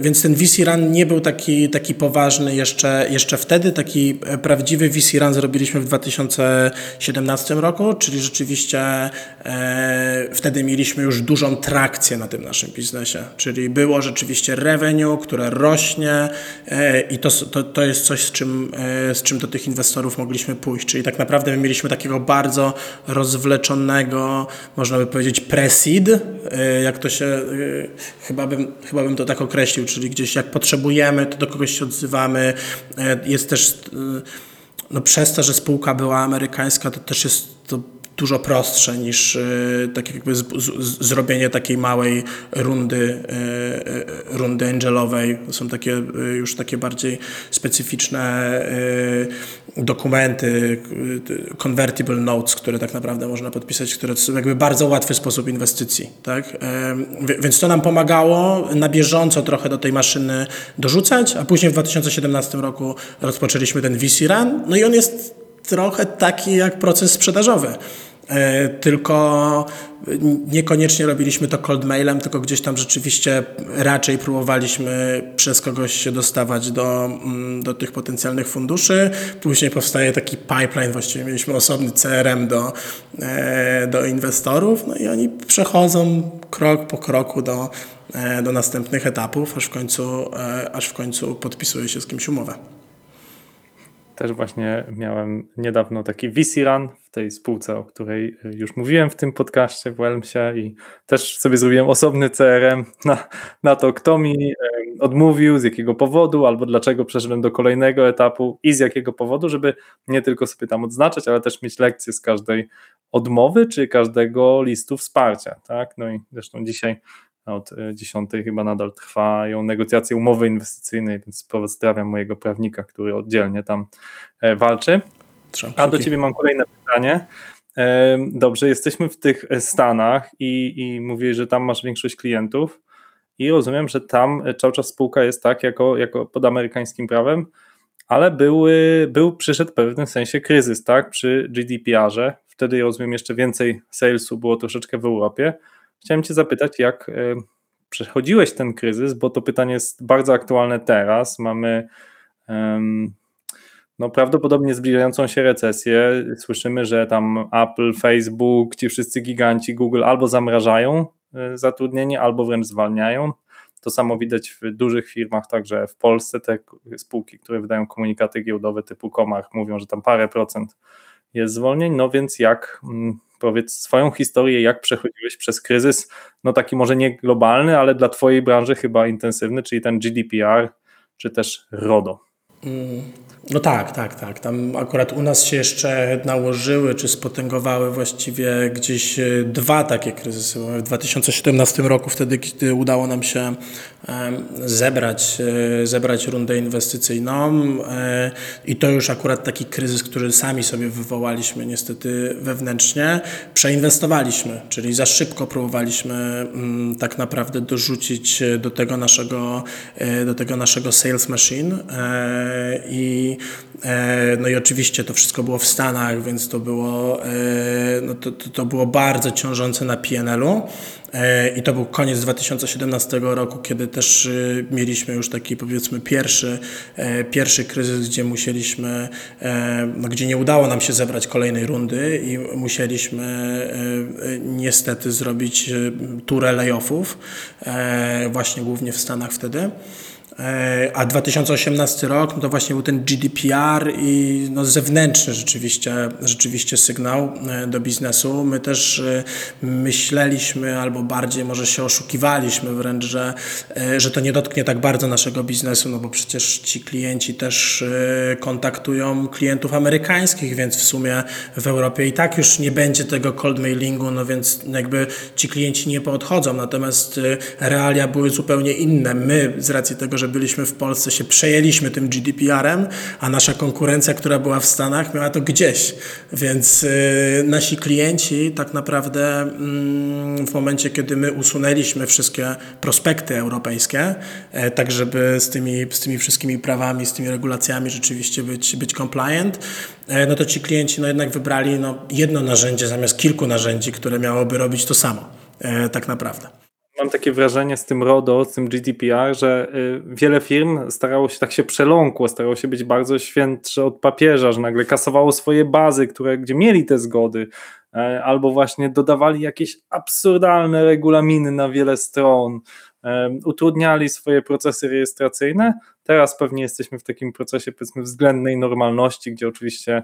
więc ten VC Run nie był taki, taki poważny jeszcze, jeszcze wtedy. Taki e, prawdziwy VC Run zrobiliśmy w 2017 roku, czyli rzeczywiście e, wtedy mieliśmy już dużą trakcję na tym naszym biznesie. Czyli było rzeczywiście revenue, które rośnie e, i to, to, to jest coś, z czym, e, z czym do tych inwestorów mogliśmy pójść. Czyli tak naprawdę my mieliśmy takiego bardzo rozwleczonego, można by powiedzieć, pre-seed, e, jak to się, e, chyba bym, chyba bym to tak tak określił, czyli gdzieś jak potrzebujemy, to do kogoś się odzywamy. E, jest też, e, no przez to, że spółka była amerykańska, to też jest dużo prostsze niż tak jakby z, z, zrobienie takiej małej rundy, rundy angelowej. To są takie już takie bardziej specyficzne dokumenty, convertible notes, które tak naprawdę można podpisać, które są jakby bardzo łatwy sposób inwestycji. Tak? Więc to nam pomagało na bieżąco trochę do tej maszyny dorzucać, a później w 2017 roku rozpoczęliśmy ten VC Run, no i on jest trochę taki jak proces sprzedażowy. E, tylko niekoniecznie robiliśmy to cold mailem, tylko gdzieś tam rzeczywiście raczej próbowaliśmy przez kogoś się dostawać do, mm, do tych potencjalnych funduszy. Później powstaje taki pipeline, właściwie mieliśmy osobny CRM do, e, do inwestorów, no i oni przechodzą krok po kroku do, e, do następnych etapów, aż w końcu, aż w końcu podpisuje się z kimś umowę. Też właśnie miałem niedawno taki VC Run w tej spółce, o której już mówiłem w tym podcaście w Welmsie i też sobie zrobiłem osobny CRM na, na to, kto mi odmówił, z jakiego powodu, albo dlaczego przeszedłem do kolejnego etapu i z jakiego powodu, żeby nie tylko sobie tam odznaczać, ale też mieć lekcje z każdej odmowy, czy każdego listu wsparcia. Tak? No i zresztą dzisiaj od 10 e, chyba nadal trwają negocjacje umowy inwestycyjnej, więc pozdrawiam mojego prawnika, który oddzielnie tam e, walczy. A do ciebie mam kolejne pytanie. E, dobrze, jesteśmy w tych Stanach i, i mówię, że tam masz większość klientów i rozumiem, że tam cały czas spółka jest tak, jako, jako pod amerykańskim prawem, ale były, był, przyszedł w pewnym sensie kryzys, tak, przy GDPR-ze. Wtedy, rozumiem, jeszcze więcej salesu było troszeczkę w Europie. Chciałem Cię zapytać, jak e, przechodziłeś ten kryzys, bo to pytanie jest bardzo aktualne teraz. Mamy no, prawdopodobnie zbliżającą się recesję. Słyszymy, że tam Apple, Facebook, ci wszyscy giganci, Google albo zamrażają e, zatrudnienie, albo wręcz zwalniają. To samo widać w dużych firmach, także w Polsce te spółki, które wydają komunikaty giełdowe typu Komach, mówią, że tam parę procent jest zwolnień. No więc jak mm, powiedz swoją historię, jak przechodziłeś przez kryzys, no taki może nie globalny, ale dla Twojej branży chyba intensywny, czyli ten GDPR, czy też RODO. No tak, tak, tak. Tam akurat u nas się jeszcze nałożyły, czy spotęgowały właściwie gdzieś e, dwa takie kryzysy. W 2017 roku, wtedy, kiedy udało nam się zebrać, e, zebrać rundę inwestycyjną e, i to już akurat taki kryzys, który sami sobie wywołaliśmy niestety wewnętrznie, przeinwestowaliśmy, czyli za szybko próbowaliśmy mm, tak naprawdę dorzucić do tego naszego, do tego naszego sales machine i no i oczywiście to wszystko było w Stanach, więc to było, e, no to, to było bardzo ciążące na PNL-u. E, I to był koniec 2017 roku, kiedy też mieliśmy już taki powiedzmy pierwszy, pierwszy kryzys, gdzie musieliśmy, no, gdzie nie udało nam się zebrać kolejnej rundy i musieliśmy niestety zrobić turę layoffów, właśnie głównie w Stanach wtedy. E, a 2018 rok no to właśnie był ten GDPR i no zewnętrzny rzeczywiście, rzeczywiście sygnał e, do biznesu. My też e, myśleliśmy, albo bardziej może się oszukiwaliśmy wręcz, że, że to nie dotknie tak bardzo naszego biznesu, no bo przecież ci klienci też kontaktują klientów amerykańskich, więc w sumie w Europie i tak już nie będzie tego cold mailingu, no więc jakby ci klienci nie poodchodzą. Natomiast realia były zupełnie inne. My z racji tego, że byliśmy w Polsce, się przejęliśmy tym GDPR-em, a nasza konkurencja, która była w Stanach, miała to gdzieś. Więc y, nasi klienci tak naprawdę y, w momencie, kiedy my usunęliśmy wszystkie prospekty europejskie, y, tak żeby z tymi, z tymi wszystkimi prawami, z tymi regulacjami rzeczywiście być, być compliant, e, no to ci klienci no jednak wybrali no, jedno narzędzie zamiast kilku narzędzi, które miałoby robić to samo, e, tak naprawdę mam takie wrażenie z tym RODO, z tym GDPR, że y, wiele firm starało się tak się przeląkło, starało się być bardzo świętsze od papieża, że nagle kasowało swoje bazy, które, gdzie mieli te zgody, e, albo właśnie dodawali jakieś absurdalne regulaminy na wiele stron, e, utrudniali swoje procesy rejestracyjne. Teraz pewnie jesteśmy w takim procesie powiedzmy względnej normalności, gdzie oczywiście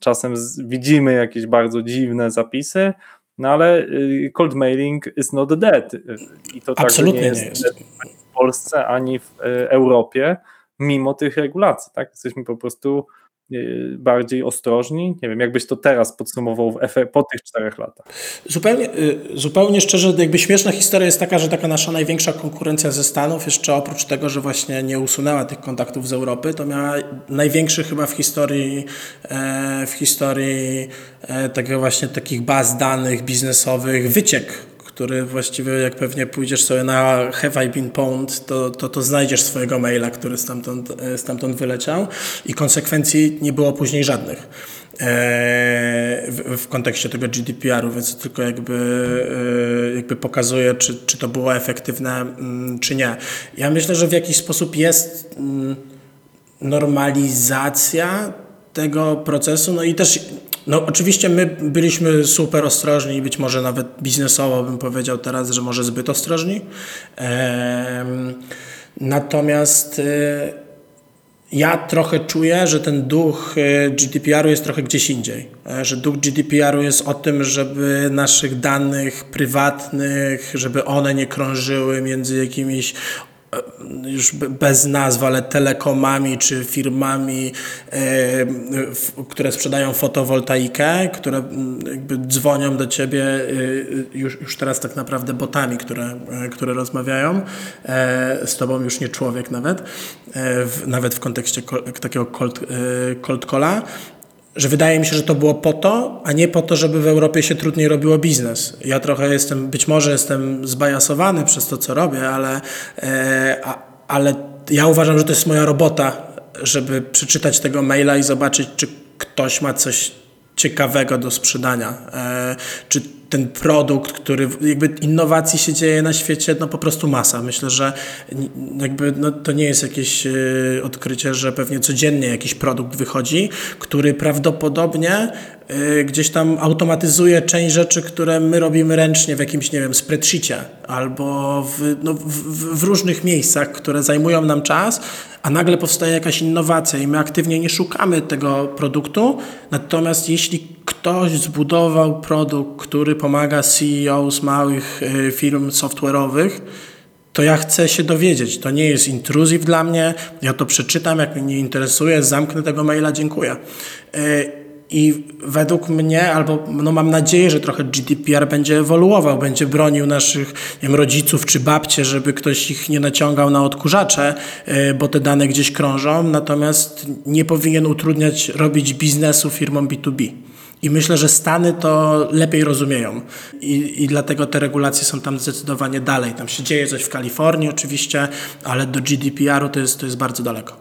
czasem widzimy jakieś bardzo dziwne zapisy, no ale y, cold mailing is not dead. I to Absolutnie nie jest, nie jest. w Polsce ani w y, Europie, mimo tych regulacji. Tak? Jesteśmy po prostu Y, bardziej ostrożni? Nie wiem, jakbyś to teraz podsumował po tych czterech latach. Zupełnie, y, zupełnie szczerze, jakby śmieszna historia jest taka, że taka nasza największa konkurencja ze Stanów, jeszcze oprócz tego, że właśnie nie usunęła tych kontaktów z Europy, to miała największy chyba w historii, e, w historii e, tego właśnie takich baz danych biznesowych wyciek który właściwie jak pewnie pójdziesz sobie na Have I Been Pwned, to, to, to znajdziesz swojego maila, który stamtąd, e, stamtąd wyleciał i konsekwencji nie było później żadnych. E, w, kontekście tego GDPR-u, więc tylko jakby, e, jakby pokazuje, czy, czy to było efektywne, mm, czy nie. Ja myślę, że w jakiś sposób jest mm, normalizacja tego procesu, no i też no oczywiście my byliśmy super ostrożni być może nawet biznesowo bym powiedział teraz, że może zbyt ostrożni. Natomiast e, ja trochę czuję, że ten duch e, GDPR-u jest trochę gdzieś indziej. E, że duch GDPR-u jest o tym, żeby naszych danych prywatnych, żeby one nie krążyły między jakimiś już bez nazw, ale telekomami czy firmami, e, które sprzedają fotowoltaikę, które mm, jakby dzwonią do ciebie e, już, już teraz tak naprawdę botami, które, e, które rozmawiają. Z tobą, już nie człowiek nawet, nawet w kontekście takiego cold, cold calla że wydaje mi się, że to było po to, a nie po to, żeby w Europie się trudniej robiło biznes. Ja trochę jestem, być może jestem zbajasowany przez to, co robię, ale, e, a, ale ja uważam, że to jest moja robota, żeby przeczytać tego maila i zobaczyć, czy ktoś ma coś ciekawego do sprzedania. E, czy ten produkt, który jakby innowacji się dzieje na świecie, no po prostu masa. Myślę, że jakby no, to nie jest jakieś e, odkrycie, że pewnie codziennie jakiś produkt wychodzi, który prawdopodobnie e, gdzieś tam automatyzuje część rzeczy, które my robimy ręcznie w jakimś, nie wiem, spreadsheetie albo w, no, w, w różnych miejscach, które zajmują nam czas, a nagle powstaje jakaś innowacja i my aktywnie nie szukamy tego produktu. Natomiast jeśli ktoś zbudował produkt, który pomaga CEO z małych e, firm software'owych, to ja chcę się dowiedzieć. To nie jest intruzyw dla mnie. Ja to przeczytam, jak mnie nie interesuje, zamknę tego maila, dziękuję. E, i według mnie, albo no mam nadzieję, że trochę GDPR będzie ewoluował, będzie bronił naszych wiem, rodziców czy babcie, żeby ktoś ich nie naciągał na odkurzacze, e, bo te dane gdzieś krążą, natomiast nie powinien utrudniać robić biznesu firmom B2B. I myślę, że Stany to lepiej rozumieją I, i dlatego te regulacje są tam zdecydowanie dalej. Tam się dzieje coś w Kalifornii oczywiście, ale do GDPR-u to jest, to jest bardzo daleko.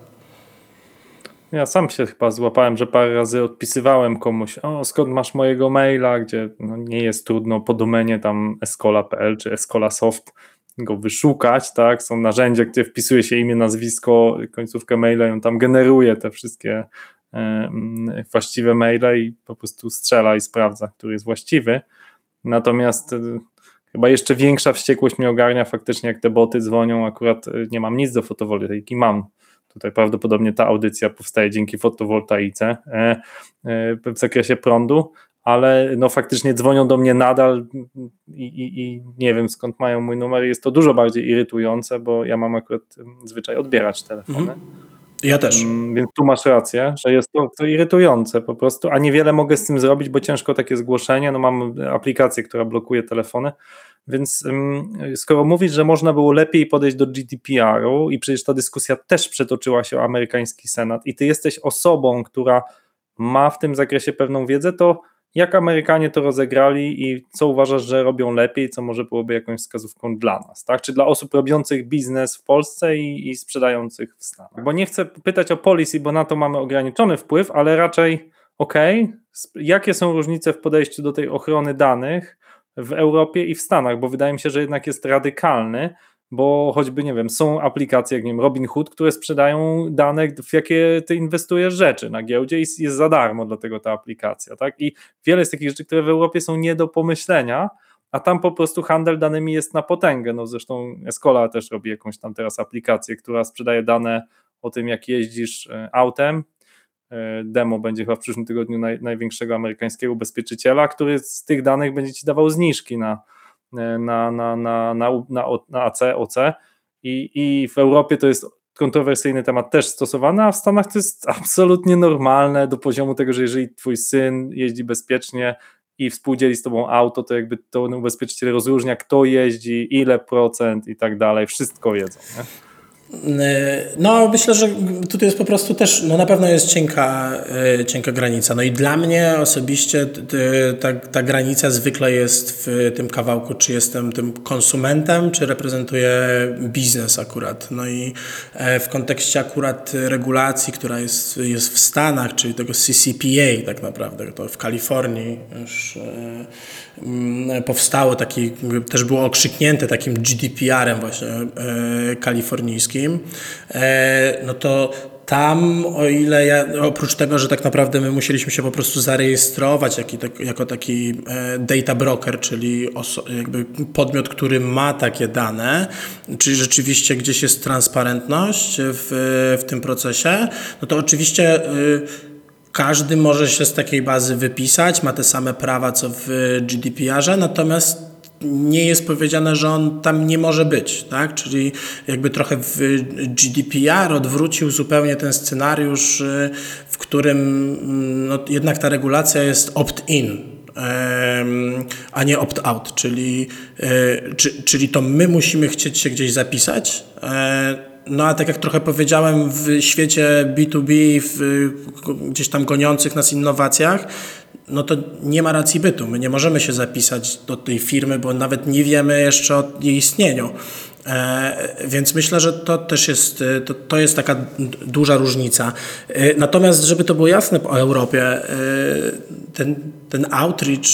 Ja sam się chyba złapałem, że parę razy odpisywałem komuś, o skąd masz mojego maila, gdzie no, nie jest trudno po domenie tam escola.pl czy escolasoft go wyszukać, tak, są narzędzia, gdzie wpisuje się imię, nazwisko, końcówkę maila i on tam generuje te wszystkie właściwe maile i po prostu strzela i sprawdza, który jest właściwy. Natomiast e, chyba jeszcze większa wściekłość mnie ogarnia faktycznie, jak te boty dzwonią, akurat e, nie mam nic do fotowoltaiki, mam Tutaj prawdopodobnie ta audycja powstaje dzięki fotowoltaice e, e, w zakresie prądu, ale no faktycznie dzwonią do mnie nadal i, i, i, nie wiem skąd mają mój numer. Jest to dużo bardziej irytujące, bo ja mam akurat zwyczaj odbierać telefony. Mhm. Ja też. Mm, więc tu masz rację, że jest to, to, irytujące po prostu, a niewiele mogę z tym zrobić, bo ciężko takie zgłoszenie. No mam aplikację, która blokuje telefony, więc skoro mówisz, że można było lepiej podejść do GDPR-u i przecież ta dyskusja też przetoczyła się o amerykański senat i ty jesteś osobą, która ma w tym zakresie pewną wiedzę, to jak Amerykanie to rozegrali i co uważasz, że robią lepiej, co może byłoby jakąś wskazówką dla nas, tak? Czy dla osób robiących biznes w Polsce i, i sprzedających w Stanach? Bo nie chcę pytać o policy, bo na to mamy ograniczony wpływ, ale raczej okej, okay, jakie są różnice w podejściu do tej ochrony danych w Europie i w Stanach, bo wydaje mi się, że jednak jest radykalny, bo choćby, nie wiem, są aplikacje, jak nie wiem, Robinhood, które sprzedają dane, w jakie ty inwestujesz rzeczy na giełdzie i jest za darmo dlatego ta aplikacja, tak? I wiele jest takich rzeczy, które w Europie są nie do pomyślenia, a tam po prostu handel danymi jest na potęgę, no zresztą Escola też robi jakąś tam teraz aplikację, która sprzedaje dane o tym, jak jeździsz e, autem, E, demo będzie chyba w przyszłym tygodniu naj, największego amerykańskiego ubezpieczyciela, który z tych danych będzie ci dawał zniżki na, na, na, na, na, na, na AC, OC i, i w Europie to jest kontrowersyjny temat też stosowany, a w Stanach to jest absolutnie normalne do poziomu tego, że jeżeli twój syn jeździ bezpiecznie i współdzieli z tobą auto, to jakby to ubezpieczyciel rozróżnia, kto jeździ, ile procent i tak dalej, wszystko wiedzą. Nie? No, myślę, że tutaj jest po prostu też, no na pewno jest cienka, e, cienka granica. No i dla mnie osobiście ta, ta granica zwykle jest w tym kawałku, czy jestem tym konsumentem, czy reprezentuję biznes akurat. No i e, w kontekście akurat regulacji, która jest, jest w Stanach, czyli tego CCPA tak naprawdę, to w Kalifornii już e, powstało, taki, też było okrzyknięte takim GDPR-em właśnie e, kalifornijskim, e, no to tam, o ile ja, oprócz tego, że tak naprawdę my musieliśmy się po prostu zarejestrować jako, jako taki e, data broker, czyli jakby podmiot, który ma takie dane, czyli rzeczywiście gdzieś jest transparentność w, w tym procesie, no to oczywiście każdy może się z takiej bazy wypisać, ma te same prawa co w GDPR-ze, natomiast nie jest powiedziane, że on tam nie może być, tak? Czyli jakby trochę w GDPR odwrócił zupełnie ten scenariusz, y, w którym mm, no, jednak ta regulacja jest opt-in, a nie opt-out, czyli, y, czyli to my musimy chcieć się gdzieś zapisać, e, no a tak jak trochę powiedziałem, w świecie B2B, w, gdzieś tam goniących nas innowacjach, no to nie ma racji bytu. My nie możemy się zapisać do tej firmy, bo nawet nie wiemy jeszcze o jej istnieniu. E, więc myślę, że to też jest, to, to jest taka duża różnica. E, natomiast, żeby to było jasne po Europie, e, ten, ten outreach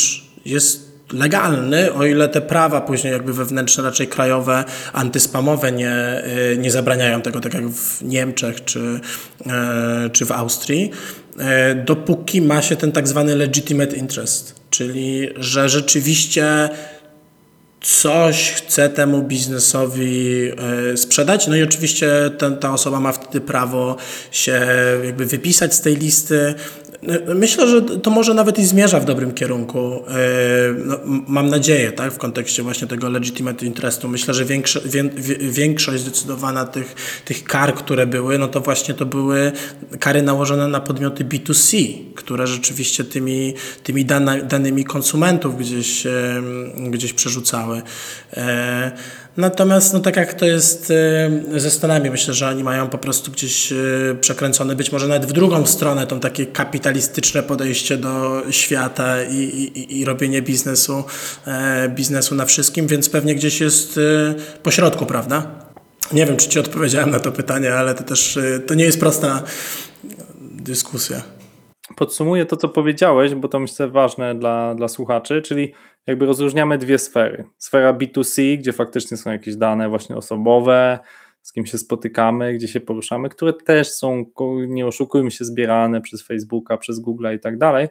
jest legalny, o ile te prawa później jakby wewnętrzne, raczej krajowe, antyspamowe nie, nie zabraniają tego, tak jak w Niemczech czy, czy w Austrii, dopóki ma się ten tak zwany legitimate interest, czyli że rzeczywiście coś chce temu biznesowi sprzedać. No i oczywiście ten, ta osoba ma wtedy prawo się jakby wypisać z tej listy, Myślę, że to może nawet i zmierza w dobrym kierunku. E, no, mam nadzieję, tak, w kontekście właśnie tego legitimate interestu. Myślę, że większo, większość zdecydowana tych, tych kar, które były, no to właśnie to były kary nałożone na podmioty B2C, które rzeczywiście tymi, tymi dana, danymi konsumentów gdzieś, gdzieś przerzucały. E, Natomiast, no tak jak to jest e, ze Stanami, myślę, że oni mają po prostu gdzieś e, przekręcone, być może nawet w drugą stronę, to takie kapitalistyczne podejście do świata i, i, i robienie biznesu, biznesu na wszystkim, więc pewnie gdzieś jest po środku, prawda? Nie wiem, czy Ci odpowiedziałem na to pytanie, ale to też to nie jest prosta dyskusja. Podsumuję to, co powiedziałeś, bo to myślę ważne dla, dla słuchaczy, czyli jakby rozróżniamy dwie sfery. Sfera B2C, gdzie faktycznie są jakieś dane właśnie osobowe, z kim się spotykamy, gdzie się poruszamy, które też są, nie oszukujmy się, zbierane przez Facebooka, przez Google i tak dalej,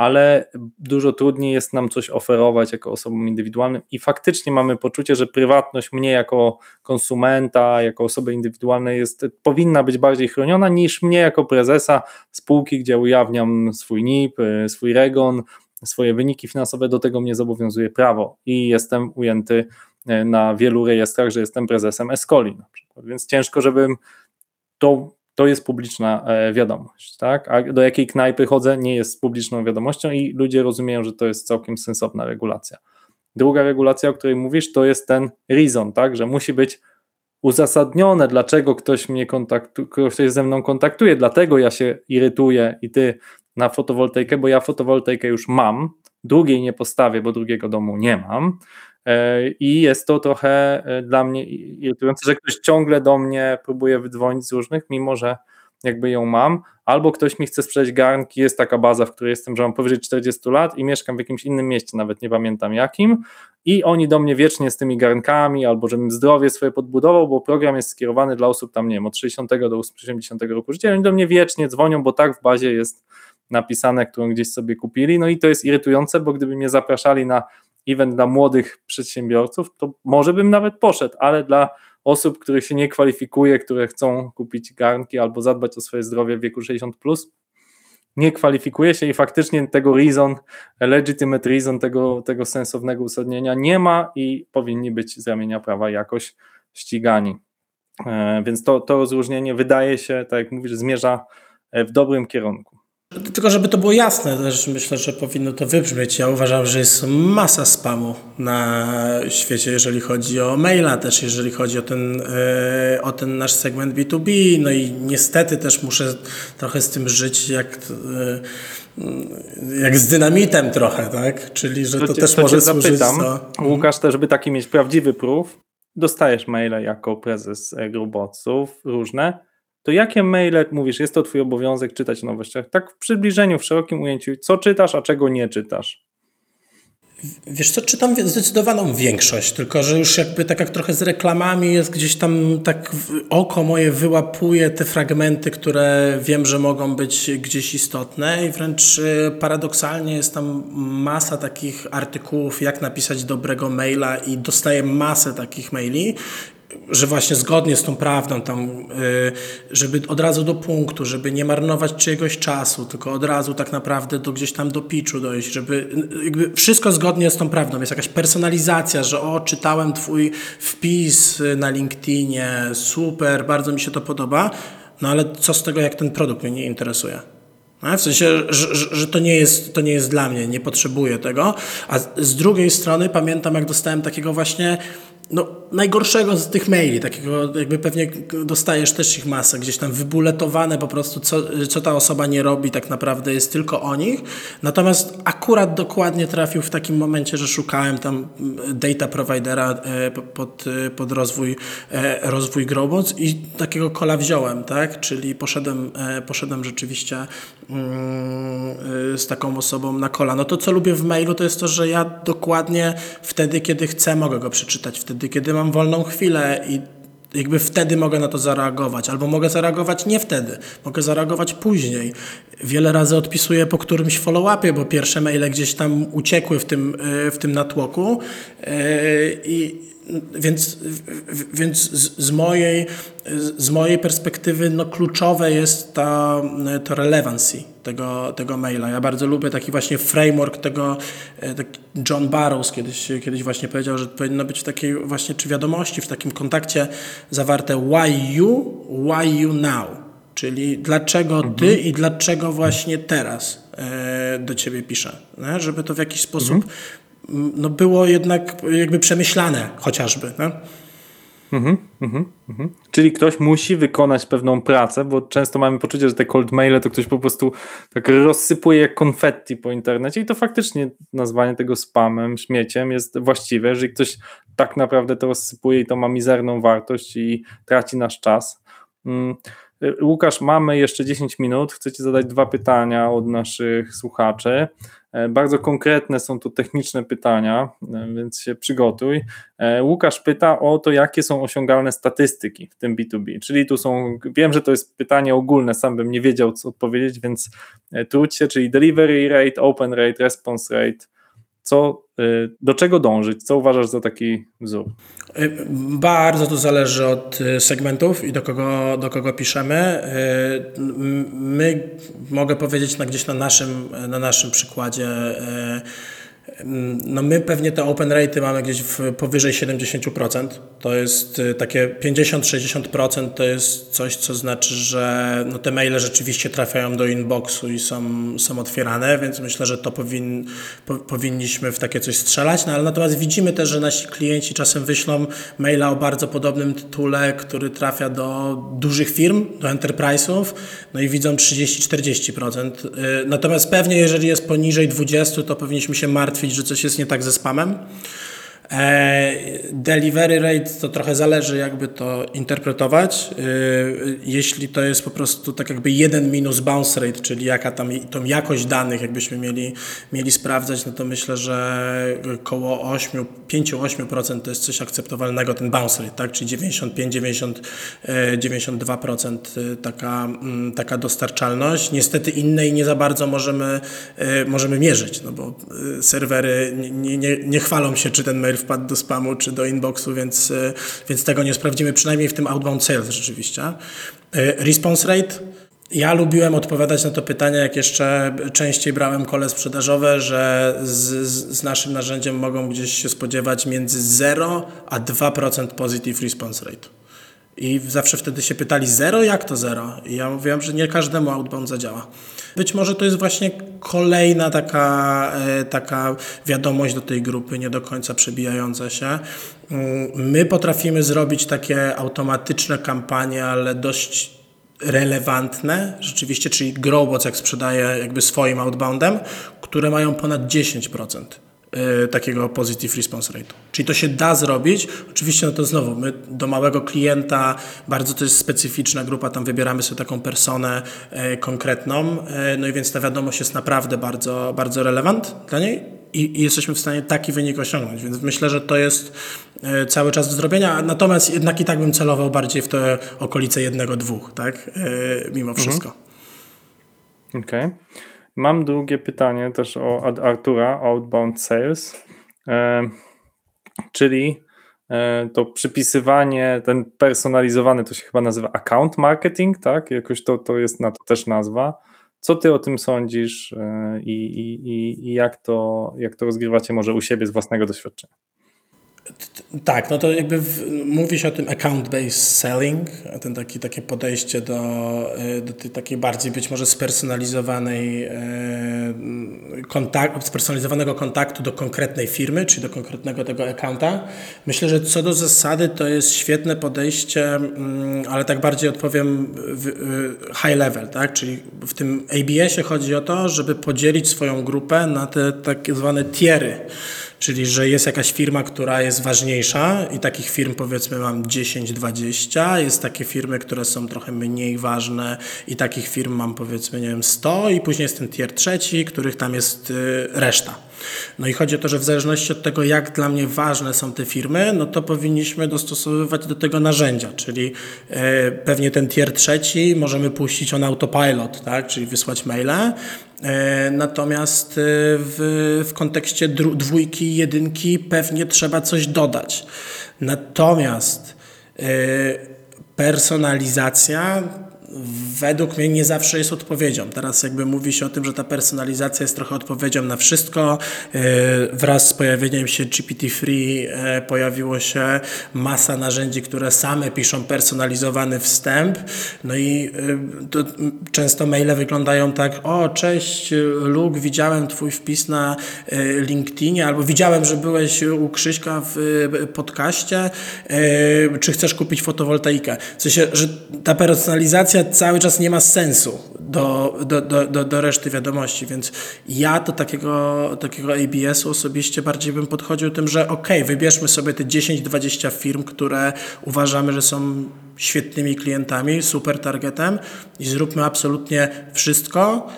ale dużo trudniej jest nam coś oferować jako osobom indywidualnym. I faktycznie mamy poczucie, że prywatność mnie jako konsumenta, jako osoby indywidualnej jest, powinna być bardziej chroniona niż mnie jako prezesa spółki, gdzie ujawniam swój NIP, swój REGON, swoje wyniki finansowe, do tego mnie zobowiązuje prawo i jestem ujęty e, na wielu rejestrach, że jestem prezesem Escoli na przykład, więc ciężko, żebym to, to jest publiczna e, wiadomość, tak? A do jakiej knajpy chodzę nie jest publiczną wiadomością i ludzie rozumieją, że to jest całkiem sensowna regulacja. Druga regulacja, o której mówisz, to jest ten reason, tak, że musi być uzasadnione, dlaczego ktoś mnie kontaktuje, ktoś ze mną kontaktuje, dlatego ja się irytuję i ty na fotowoltaikę, bo ja fotowoltaikę już mam, drugiej nie postawię, bo drugiego domu nie mam. E, I jest to trochę e, dla mnie irytujące, że ktoś ciągle do mnie próbuje wydzwonić z różnych, mimo że jakby ją mam, albo ktoś mi chce sprzedać garnki, jest taka baza, w której jestem, że mam powyżej 40 lat i mieszkam w jakimś innym mieście, nawet nie pamiętam jakim, i oni do mnie wiecznie z tymi garnkami, albo żebym zdrowie swoje podbudował, bo program jest skierowany dla osób tam, nie wiem, od 60 do 80 roku życia, oni do mnie wiecznie dzwonią, bo tak w bazie jest napisane, którą gdzieś sobie kupili. No i to jest irytujące, bo gdyby mnie zapraszali na event dla młodych przedsiębiorców, to może bym nawet poszedł, ale dla osób, których się nie kwalifikuje, które chcą kupić garnki albo zadbać o swoje zdrowie w wieku 60, plus, nie kwalifikuje się i faktycznie tego reason, legitimate reason, tego, tego sensownego uzasadnienia nie ma i powinni być z ramienia prawa jakoś ścigani. E, więc to, to rozróżnienie wydaje się, tak jak mówisz, zmierza w dobrym kierunku. Tylko żeby to było jasne, też myślę, że powinno to wybrzmieć. Ja uważam, że jest masa spamu na świecie, jeżeli chodzi o maila, też jeżeli chodzi o ten, e, o ten nasz segment B2B. No i niestety też muszę trochę z tym żyć, jak, e, jak z dynamitem trochę, tak? Czyli, że to, to też może służyć zapytam, co... Łukasz, też by taki mieć prawdziwy proof, dostajesz maile jako prezes Gruboców różne, to jakie maile mówisz, jest to twój obowiązek czytać nowościach? Tak w przybliżeniu, w szerokim ujęciu, co czytasz, a czego nie czytasz? Wiesz co, czytam zdecydowaną większość, tylko że już jakby tak jak trochę z reklamami jest gdzieś tam tak oko moje wyłapuje te fragmenty, które wiem, że mogą być gdzieś istotne i wręcz y, paradoksalnie jest tam masa takich artykułów, jak napisać dobrego maila i dostaję masę takich maili że właśnie zgodnie z tą prawdą, tam, y, żeby od razu do punktu, żeby nie marnować czyjegoś czasu, tylko od razu tak naprawdę do gdzieś tam do pitchu dojść, żeby jakby wszystko zgodnie z tą prawdą. Jest jakaś personalizacja, że o, czytałem twój wpis na LinkedInie, super, bardzo mi się to podoba, no ale co z tego, jak ten produkt mnie nie interesuje? No, w sensie, że, że, że, to, nie jest, to nie jest dla mnie, nie potrzebuję tego. A z drugiej strony pamiętam, jak dostałem takiego właśnie, no najgorszego z tych maili, takiego jakby pewnie dostajesz też ich masę, gdzieś tam wybuletowane po prostu, co, co ta osoba nie robi, tak naprawdę jest tylko o nich. Natomiast akurat dokładnie trafił w takim momencie, że szukałem tam data providera e, pod, pod rozwój, e, rozwój Growbots i takiego kola wziąłem, tak? Czyli poszedłem, e, poszedłem rzeczywiście mm, z taką osobą na kola. No to co lubię w mailu to jest to, że ja dokładnie wtedy, kiedy chcę, mogę go przeczytać, wtedy, kiedy mam wolną chwilę i jakby wtedy mogę na to zareagować, albo mogę zareagować nie wtedy, mogę zareagować później. Wiele razy odpisuję po którymś follow-upie, bo pierwsze maile gdzieś tam uciekły w tym, w tym natłoku i więc, więc z, mojej, z mojej perspektywy no, kluczowe jest ta, to relevancy tego, tego maila. Ja bardzo lubię taki właśnie framework tego, e, John Barrows kiedyś, kiedyś właśnie powiedział, że powinno być w takiej właśnie, czy wiadomości, w takim kontakcie zawarte why you, why you now. Czyli dlaczego mhm. ty i dlaczego właśnie teraz e, do ciebie piszę. Żeby to w jakiś sposób mhm no było jednak jakby przemyślane chociażby. No? Mhm, mhm, mhm. Czyli ktoś musi wykonać pewną pracę, bo często mamy poczucie, że te cold maile to ktoś po prostu tak rozsypuje jak konfetti po internecie i to faktycznie nazwanie tego spamem, śmieciem jest właściwe, jeżeli ktoś tak naprawdę to rozsypuje i to ma mizerną wartość i traci nasz czas. Mm, Łukasz, mamy jeszcze 10 minut. Chcę Ci zadać dwa pytania od naszych słuchaczy. E, bardzo konkretne są tu techniczne pytania, e, więc się przygotuj. E, Łukasz pyta o to, jakie są osiągalne statystyki w tym B2B. Czyli tu są, wiem, że to jest pytanie ogólne, sam bym nie wiedział, co odpowiedzieć, więc trudź się, czyli delivery rate, open rate, response rate. Co, do czego dążyć? Co uważasz za taki wzór? Bardzo to zależy od segmentów i do kogo, do kogo piszemy. My, mogę powiedzieć na, gdzieś na naszym, na naszym przykładzie, no my pewnie te open rate mamy gdzieś w powyżej 70%. To jest y, takie 50-60% to jest coś, co znaczy, że no te maile rzeczywiście trafiają do inboxu i są, są otwierane, więc myślę, że to powin, po, powinniśmy w takie coś strzelać. No ale natomiast widzimy też, że nasi klienci czasem wyślą maila o bardzo podobnym tytule, który trafia do dużych firm, do enterprise'ów, no i widzą 30-40%. Y, natomiast pewnie jeżeli jest poniżej 20, to powinniśmy się martwić że coś jest nie tak ze spamem. E, delivery rate to trochę zależy, jakby to interpretować. E, jeśli to jest po prostu tak jakby jeden minus bounce rate, czyli jaka tam tą jakość danych jakbyśmy mieli, mieli sprawdzać, no to myślę, że około 8, 5-8% to jest coś akceptowalnego, ten bounce rate, tak? czyli 95-92% e, taka, mm, taka dostarczalność. Niestety innej nie za bardzo możemy, możemy mierzyć, no bo serwery nie, nie, nie chwalą się, czy ten mail wpadł do spamu czy do inboxu, więc, e, więc tego nie sprawdzimy, przynajmniej w tym outbound sales rzeczywiście. E, response rate. Ja lubiłem odpowiadać na to pytanie, jak jeszcze częściej brałem kole sprzedażowe, że z, z naszym narzędziem mogą gdzieś się spodziewać między 0 a 2% positive response rate. I zawsze wtedy się pytali, zero? Jak to zero? I ja mówiłem, że nie każdemu outbound zadziała. Być może to jest właśnie kolejna taka, e, taka wiadomość do tej grupy, nie do końca przebijająca się. Mm, my potrafimy zrobić takie automatyczne kampanie, ale dość relevantne, rzeczywiście, czyli Growbots jak sprzedaje jakby swoim outboundem, które mają ponad 10%. Y, takiego positive response rate. Czyli to się da zrobić. Oczywiście, no to znowu, my do małego klienta, bardzo to jest specyficzna grupa, tam wybieramy sobie taką personę y, konkretną, y, no i więc ta wiadomość jest naprawdę bardzo, bardzo relevant dla niej i, jesteśmy w stanie taki wynik osiągnąć, więc myślę, że to jest cały czas do zrobienia, natomiast jednak i tak bym celował bardziej w te okolice jednego, dwóch, tak, mimo mhm. wszystko. Okej. Okay. Mam drugie pytanie też o, od Artura, Outbound Sales, e, czyli e, to przypisywanie, ten personalizowany, to się chyba nazywa account marketing, tak? Jakoś to, to jest na to też nazwa. Co ty o tym sądzisz e, i, i, i jak, to, jak to rozgrywacie może u siebie z własnego doświadczenia? Tak, no to jakby w, mówi się o tym account-based selling, ten taki, takie podejście do, e, do tej takiej bardziej być może spersonalizowanej e, kontakt, spersonalizowanego kontaktu do konkretnej firmy, czy do konkretnego tego accounta. Myślę, że co do zasady to jest świetne podejście, mm, ale tak bardziej odpowiem high level, tak? Czyli w tym ABS-ie chodzi o to, żeby podzielić swoją grupę na te tak zwane tiery. Czyli, że jest jakaś firma, która jest ważniejsza i takich firm powiedzmy mam 10-20, jest takie firmy, które są trochę mniej ważne i takich firm mam powiedzmy, nie wiem, 100 i później jest ten tier trzeci, których tam jest y, reszta. No i chodzi o to, że w zależności od tego, jak dla mnie ważne są te firmy, no to powinniśmy dostosowywać do tego narzędzia, czyli e, pewnie ten tier trzeci możemy puścić on autopilot, tak, czyli wysłać maile, e, Natomiast e, w, w kontekście dwójki, jedynki pewnie trzeba coś dodać. Natomiast personalizacja według mnie nie zawsze jest odpowiedzią. Teraz jakby mówi się o tym, że ta personalizacja jest trochę odpowiedzią na wszystko. E, wraz z pojawieniem się GPT-3 e, pojawiło się masa narzędzi, które same piszą personalizowany wstęp. No i e, często maile wyglądają tak, o cześć Luke, widziałem twój wpis na LinkedInie albo widziałem, że byłeś u Krzyśka w podcaście, czy chcesz kupić fotowoltaikę. W sensie, że ta personalizacja cały czas nie ma sensu do, do, do, do, do reszty wiadomości, więc ja do takiego, takiego ABS-u osobiście bardziej bym podchodził tym, że ok, wybierzmy sobie te 10-20 firm, które uważamy, że są świetnymi klientami, super targetem i zróbmy absolutnie wszystko,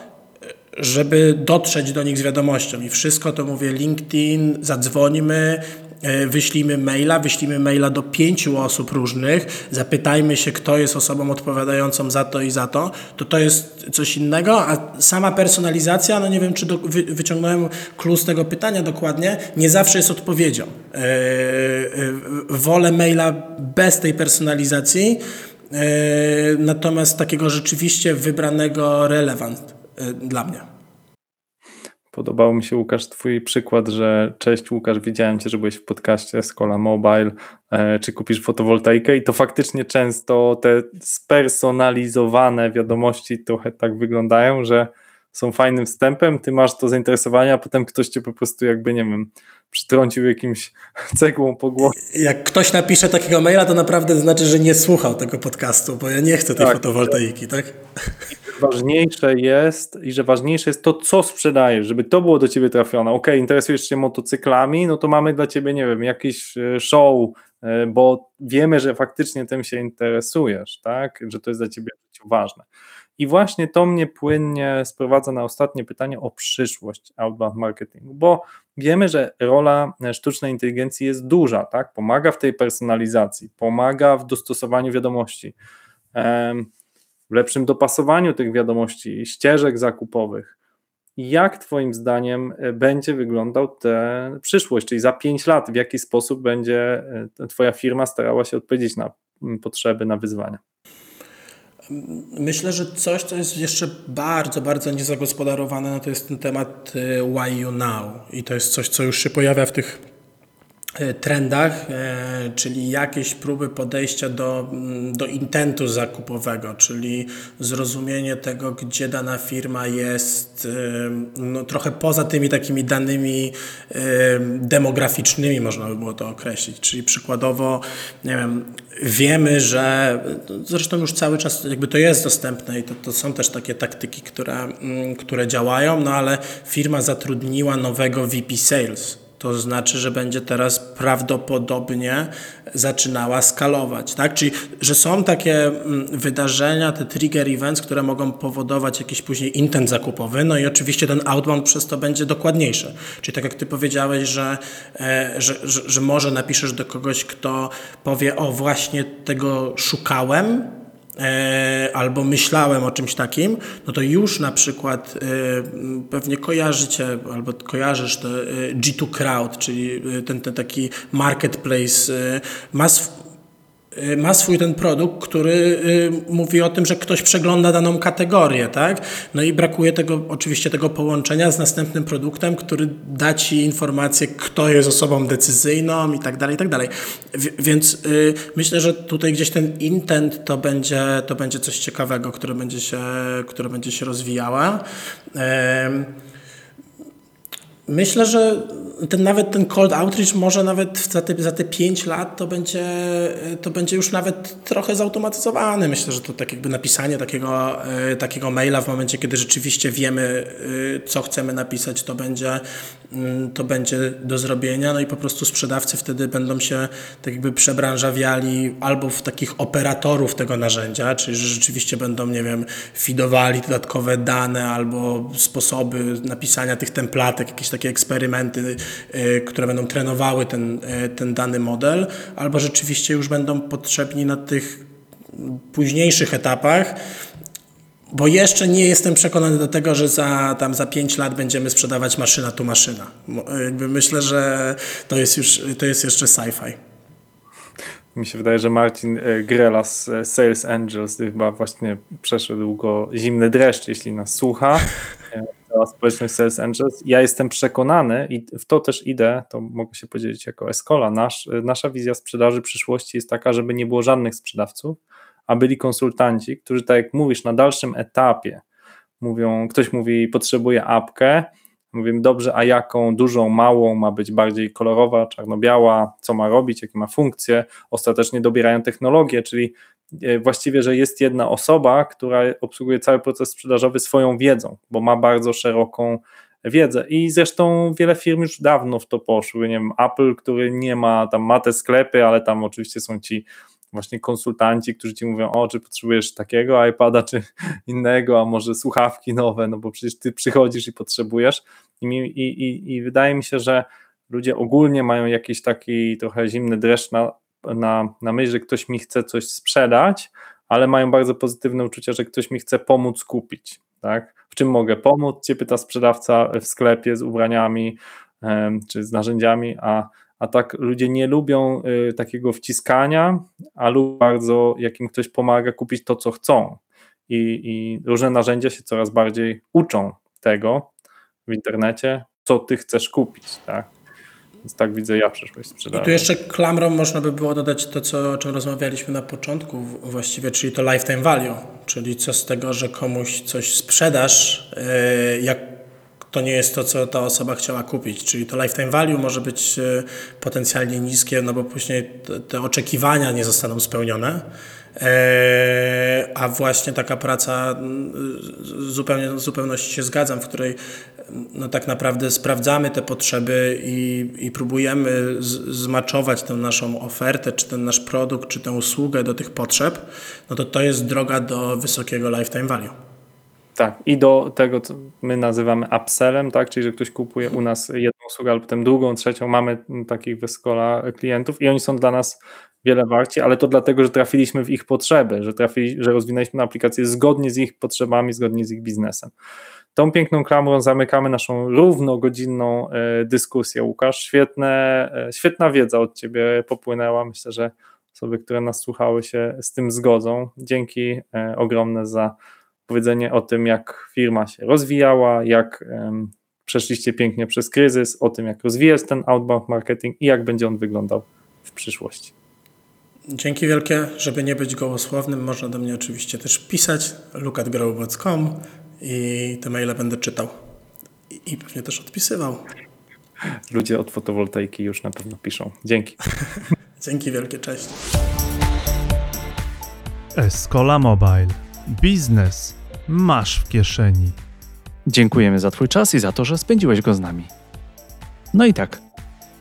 żeby dotrzeć do nich z wiadomością. I wszystko to mówię LinkedIn, zadzwonimy, E, wyślijmy maila, wyślijmy maila do pięciu osób różnych, zapytajmy się, kto jest osobą odpowiadającą za to i za to, to to jest coś innego, a sama personalizacja, no nie wiem, czy do, wy, wyciągnąłem klucz z tego pytania dokładnie, nie zawsze jest odpowiedzią. Yy, yy, wolę maila bez tej personalizacji, yy, natomiast takiego rzeczywiście wybranego relevant dla mnie. Podobał mi się, Łukasz, twój przykład, że cześć Łukasz, widziałem cię, że byłeś w podcaście Skola Mobile, e, czy kupisz fotowoltaikę i to faktycznie często te spersonalizowane wiadomości trochę tak wyglądają, że są fajnym wstępem, ty masz to zainteresowanie, a potem ktoś cię po prostu jakby, nie wiem, przytrącił jakimś cegłą po głowie. Jak ktoś napisze takiego maila, to naprawdę znaczy, że nie słuchał tego podcastu, bo ja nie chcę tej tak, fotowoltaiki, tak? Ważniejsze jest i że ważniejsze jest to, co sprzedajesz, żeby to było do ciebie trafione. Ok, interesujesz się motocyklami, no to mamy dla ciebie, nie wiem, jakiś e, show, e, bo wiemy, że faktycznie tym się interesujesz, tak? Że to jest dla ciebie ważne. I właśnie to mnie płynnie sprowadza na ostatnie pytanie o przyszłość outbound marketingu, bo wiemy, że rola sztucznej inteligencji jest duża, tak? Pomaga w tej personalizacji, pomaga w dostosowaniu wiadomości, w lepszym dopasowaniu tych wiadomości, ścieżek zakupowych. Jak Twoim zdaniem e, będzie wyglądał ta przyszłość, czyli za 5 lat, w jaki sposób będzie e, Twoja firma starała się odpowiedzieć na potrzeby, na wyzwania? Myślę, że coś, co jest jeszcze bardzo, bardzo niezagospodarowane, no to jest ten temat y, why you now. I to jest coś, co już się pojawia w tych E, trendach, e, czyli jakieś próby podejścia do, mm, do intentu zakupowego, czyli zrozumienie tego, gdzie dana firma jest e, no, trochę poza tymi takimi danymi demograficznymi, można by było to określić. Czyli przykładowo, nie wiem, wiemy, że zresztą już cały czas jakby to jest dostępne i to, to są też takie taktyki, które, mm, które działają, no ale firma zatrudniła nowego VP Sales to znaczy, że będzie teraz prawdopodobnie zaczynała skalować. Tak? Czyli, że są takie mm, wydarzenia, te trigger events, które mogą powodować jakiś później intent zakupowy, no i oczywiście ten outbound przez to będzie dokładniejszy. Czyli tak jak ty powiedziałeś, że, e, że, że, że może napiszesz do kogoś, kto powie, o właśnie tego szukałem, albo myślałem o czymś takim, no to już na przykład e, pewnie kojarzycie albo kojarzysz to e, G2 Crowd, czyli ten, ten taki marketplace, ma y, ma swój ten produkt, który y, mówi o tym, że ktoś przegląda daną kategorię, tak? No i brakuje tego, oczywiście tego połączenia z następnym produktem, który da ci informację, kto jest osobą decyzyjną i tak dalej, i tak dalej. Więc y, myślę, że tutaj gdzieś ten intent to będzie, to będzie coś ciekawego, które będzie się, które będzie się rozwijała. Myślę, że ten, nawet ten cold outreach może nawet za te, za te 5 lat to będzie, to będzie już nawet trochę zautomatyzowane. Myślę, że to tak jakby napisanie takiego, e, takiego maila w momencie, kiedy rzeczywiście wiemy, e, co chcemy napisać, to będzie, mm, to będzie do zrobienia. No i po prostu sprzedawcy wtedy będą się tak jakby przebranżawiali albo w takich operatorów tego narzędzia, czyli że rzeczywiście będą, nie wiem, fidowali dodatkowe dane albo sposoby napisania tych templatek, jakieś takie eksperymenty, które będą trenowały ten, y, ten dany model, albo rzeczywiście już będą potrzebni na tych późniejszych etapach, bo jeszcze nie jestem przekonany do tego, że za, tam za 5 lat będziemy sprzedawać maszyna tu maszyna. Jakby myślę, że to jest już to jest jeszcze sci-fi. Mi się wydaje, że Marcin y, Grela z Sales Angels chyba właśnie przeszedł go zimny dreszcz, jeśli nas słucha cała społeczność Sales Angels. Ja jestem przekonany i w to też idę, to mogę się podzielić jako Escola. Nasz, nasza wizja sprzedaży przyszłości jest taka, żeby nie było żadnych sprzedawców, a byli konsultanci, którzy tak jak mówisz, na dalszym etapie mówią, ktoś mówi potrzebuje apkę, mówimy dobrze, a jaką, dużą, małą, ma być bardziej kolorowa, czarno-biała, co ma robić, jakie ma funkcje, ostatecznie dobierają technologię, czyli właściwie, że jest jedna osoba, która obsługuje cały proces sprzedażowy swoją wiedzą, bo ma bardzo szeroką wiedzę. I zresztą wiele firm już dawno w to poszły. Nie wiem, Apple, który nie ma, tam ma te sklepy, ale tam oczywiście są ci właśnie konsultanci, którzy ci mówią, o, czy potrzebujesz takiego iPada, czy innego, a może słuchawki nowe, no bo przecież ty przychodzisz i potrzebujesz. I, i, i, i wydaje mi się, że ludzie ogólnie mają jakiś taki trochę zimny dreszcz na, na, na myśl, że ktoś mi chce coś sprzedać, ale mają bardzo pozytywne uczucia, że ktoś mi chce pomóc kupić. Tak? W czym mogę pomóc? Cię pyta sprzedawca w sklepie z ubraniami czy z narzędziami, a, a tak ludzie nie lubią y, takiego wciskania, a lubią bardzo, jak im ktoś pomaga kupić to, co chcą. I, I różne narzędzia się coraz bardziej uczą tego w internecie, co ty chcesz kupić. Tak? Więc tak widzę ja przyszłość sprzedaży. I tu jeszcze klamrą można by było dodać to, co, o czym rozmawialiśmy na początku właściwie, czyli to lifetime value, czyli co z tego, że komuś coś sprzedasz, e, jak to nie jest to, co ta osoba chciała kupić. Czyli to lifetime value może być e, potencjalnie niskie, no bo później te oczekiwania nie zostaną spełnione. E, a właśnie taka praca, zupełnie, w zupełności się zgadzam, w której no tak naprawdę sprawdzamy te potrzeby i, i próbujemy zmaczować tę naszą ofertę, czy ten nasz produkt, czy tę usługę do tych potrzeb, no to to jest droga do wysokiego lifetime value. Tak, i do tego, co my nazywamy upsellem, tak, czyli że ktoś kupuje u nas jedną usługę, albo potem drugą, trzecią, mamy takich wyskola klientów i oni są dla nas wiele warci, ale to dlatego, że trafiliśmy w ich potrzeby, że, trafili, że rozwinęliśmy aplikację zgodnie z ich potrzebami, zgodnie z ich biznesem. Tą piękną klamrą zamykamy naszą równogodzinną e, dyskusję. Łukasz, świetne, e, świetna wiedza od Ciebie popłynęła. Myślę, że osoby, które nas słuchały, się z tym zgodzą. Dzięki e, ogromne za powiedzenie o tym, jak firma się rozwijała, jak przeszliście pięknie przez kryzys, o tym, jak rozwijać ten outbound marketing i jak będzie on wyglądał w przyszłości. Dzięki wielkie, żeby nie być gołosłownym, można do mnie oczywiście też pisać lukatgrow.com i te maile będę czytał i pewnie też odpisywał. Ludzie od fotowoltaiki już na pewno piszą. Dzięki. Dzięki wielkie, cześć. Escola Mobile. Biznes masz w kieszeni. Dziękujemy za Twój czas i za to, że spędziłeś go z nami. No i tak,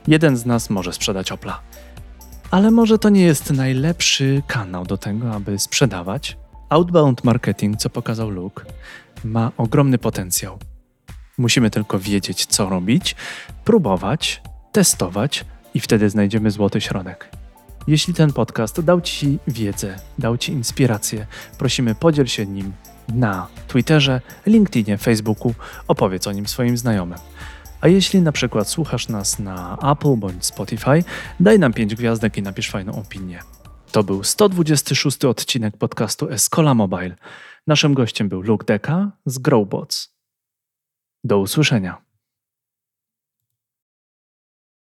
jeden z nas może sprzedać Opla. Ale może to nie jest najlepszy kanał do tego, aby sprzedawać? Outbound marketing, co pokazał Luke, ma ogromny potencjał. Musimy tylko wiedzieć, co robić, próbować, testować i wtedy znajdziemy złoty środek. Jeśli ten podcast dał Ci wiedzę, dał Ci inspirację, prosimy podziel się nim na Twitterze, LinkedInie, Facebooku, opowiedz o nim swoim znajomym. A jeśli na przykład słuchasz nas na Apple bądź Spotify, daj nam 5 gwiazdek i napisz fajną opinię. To był 126 odcinek podcastu Escola Mobile. Naszym gościem był Luke Deka z Growbots. Do usłyszenia.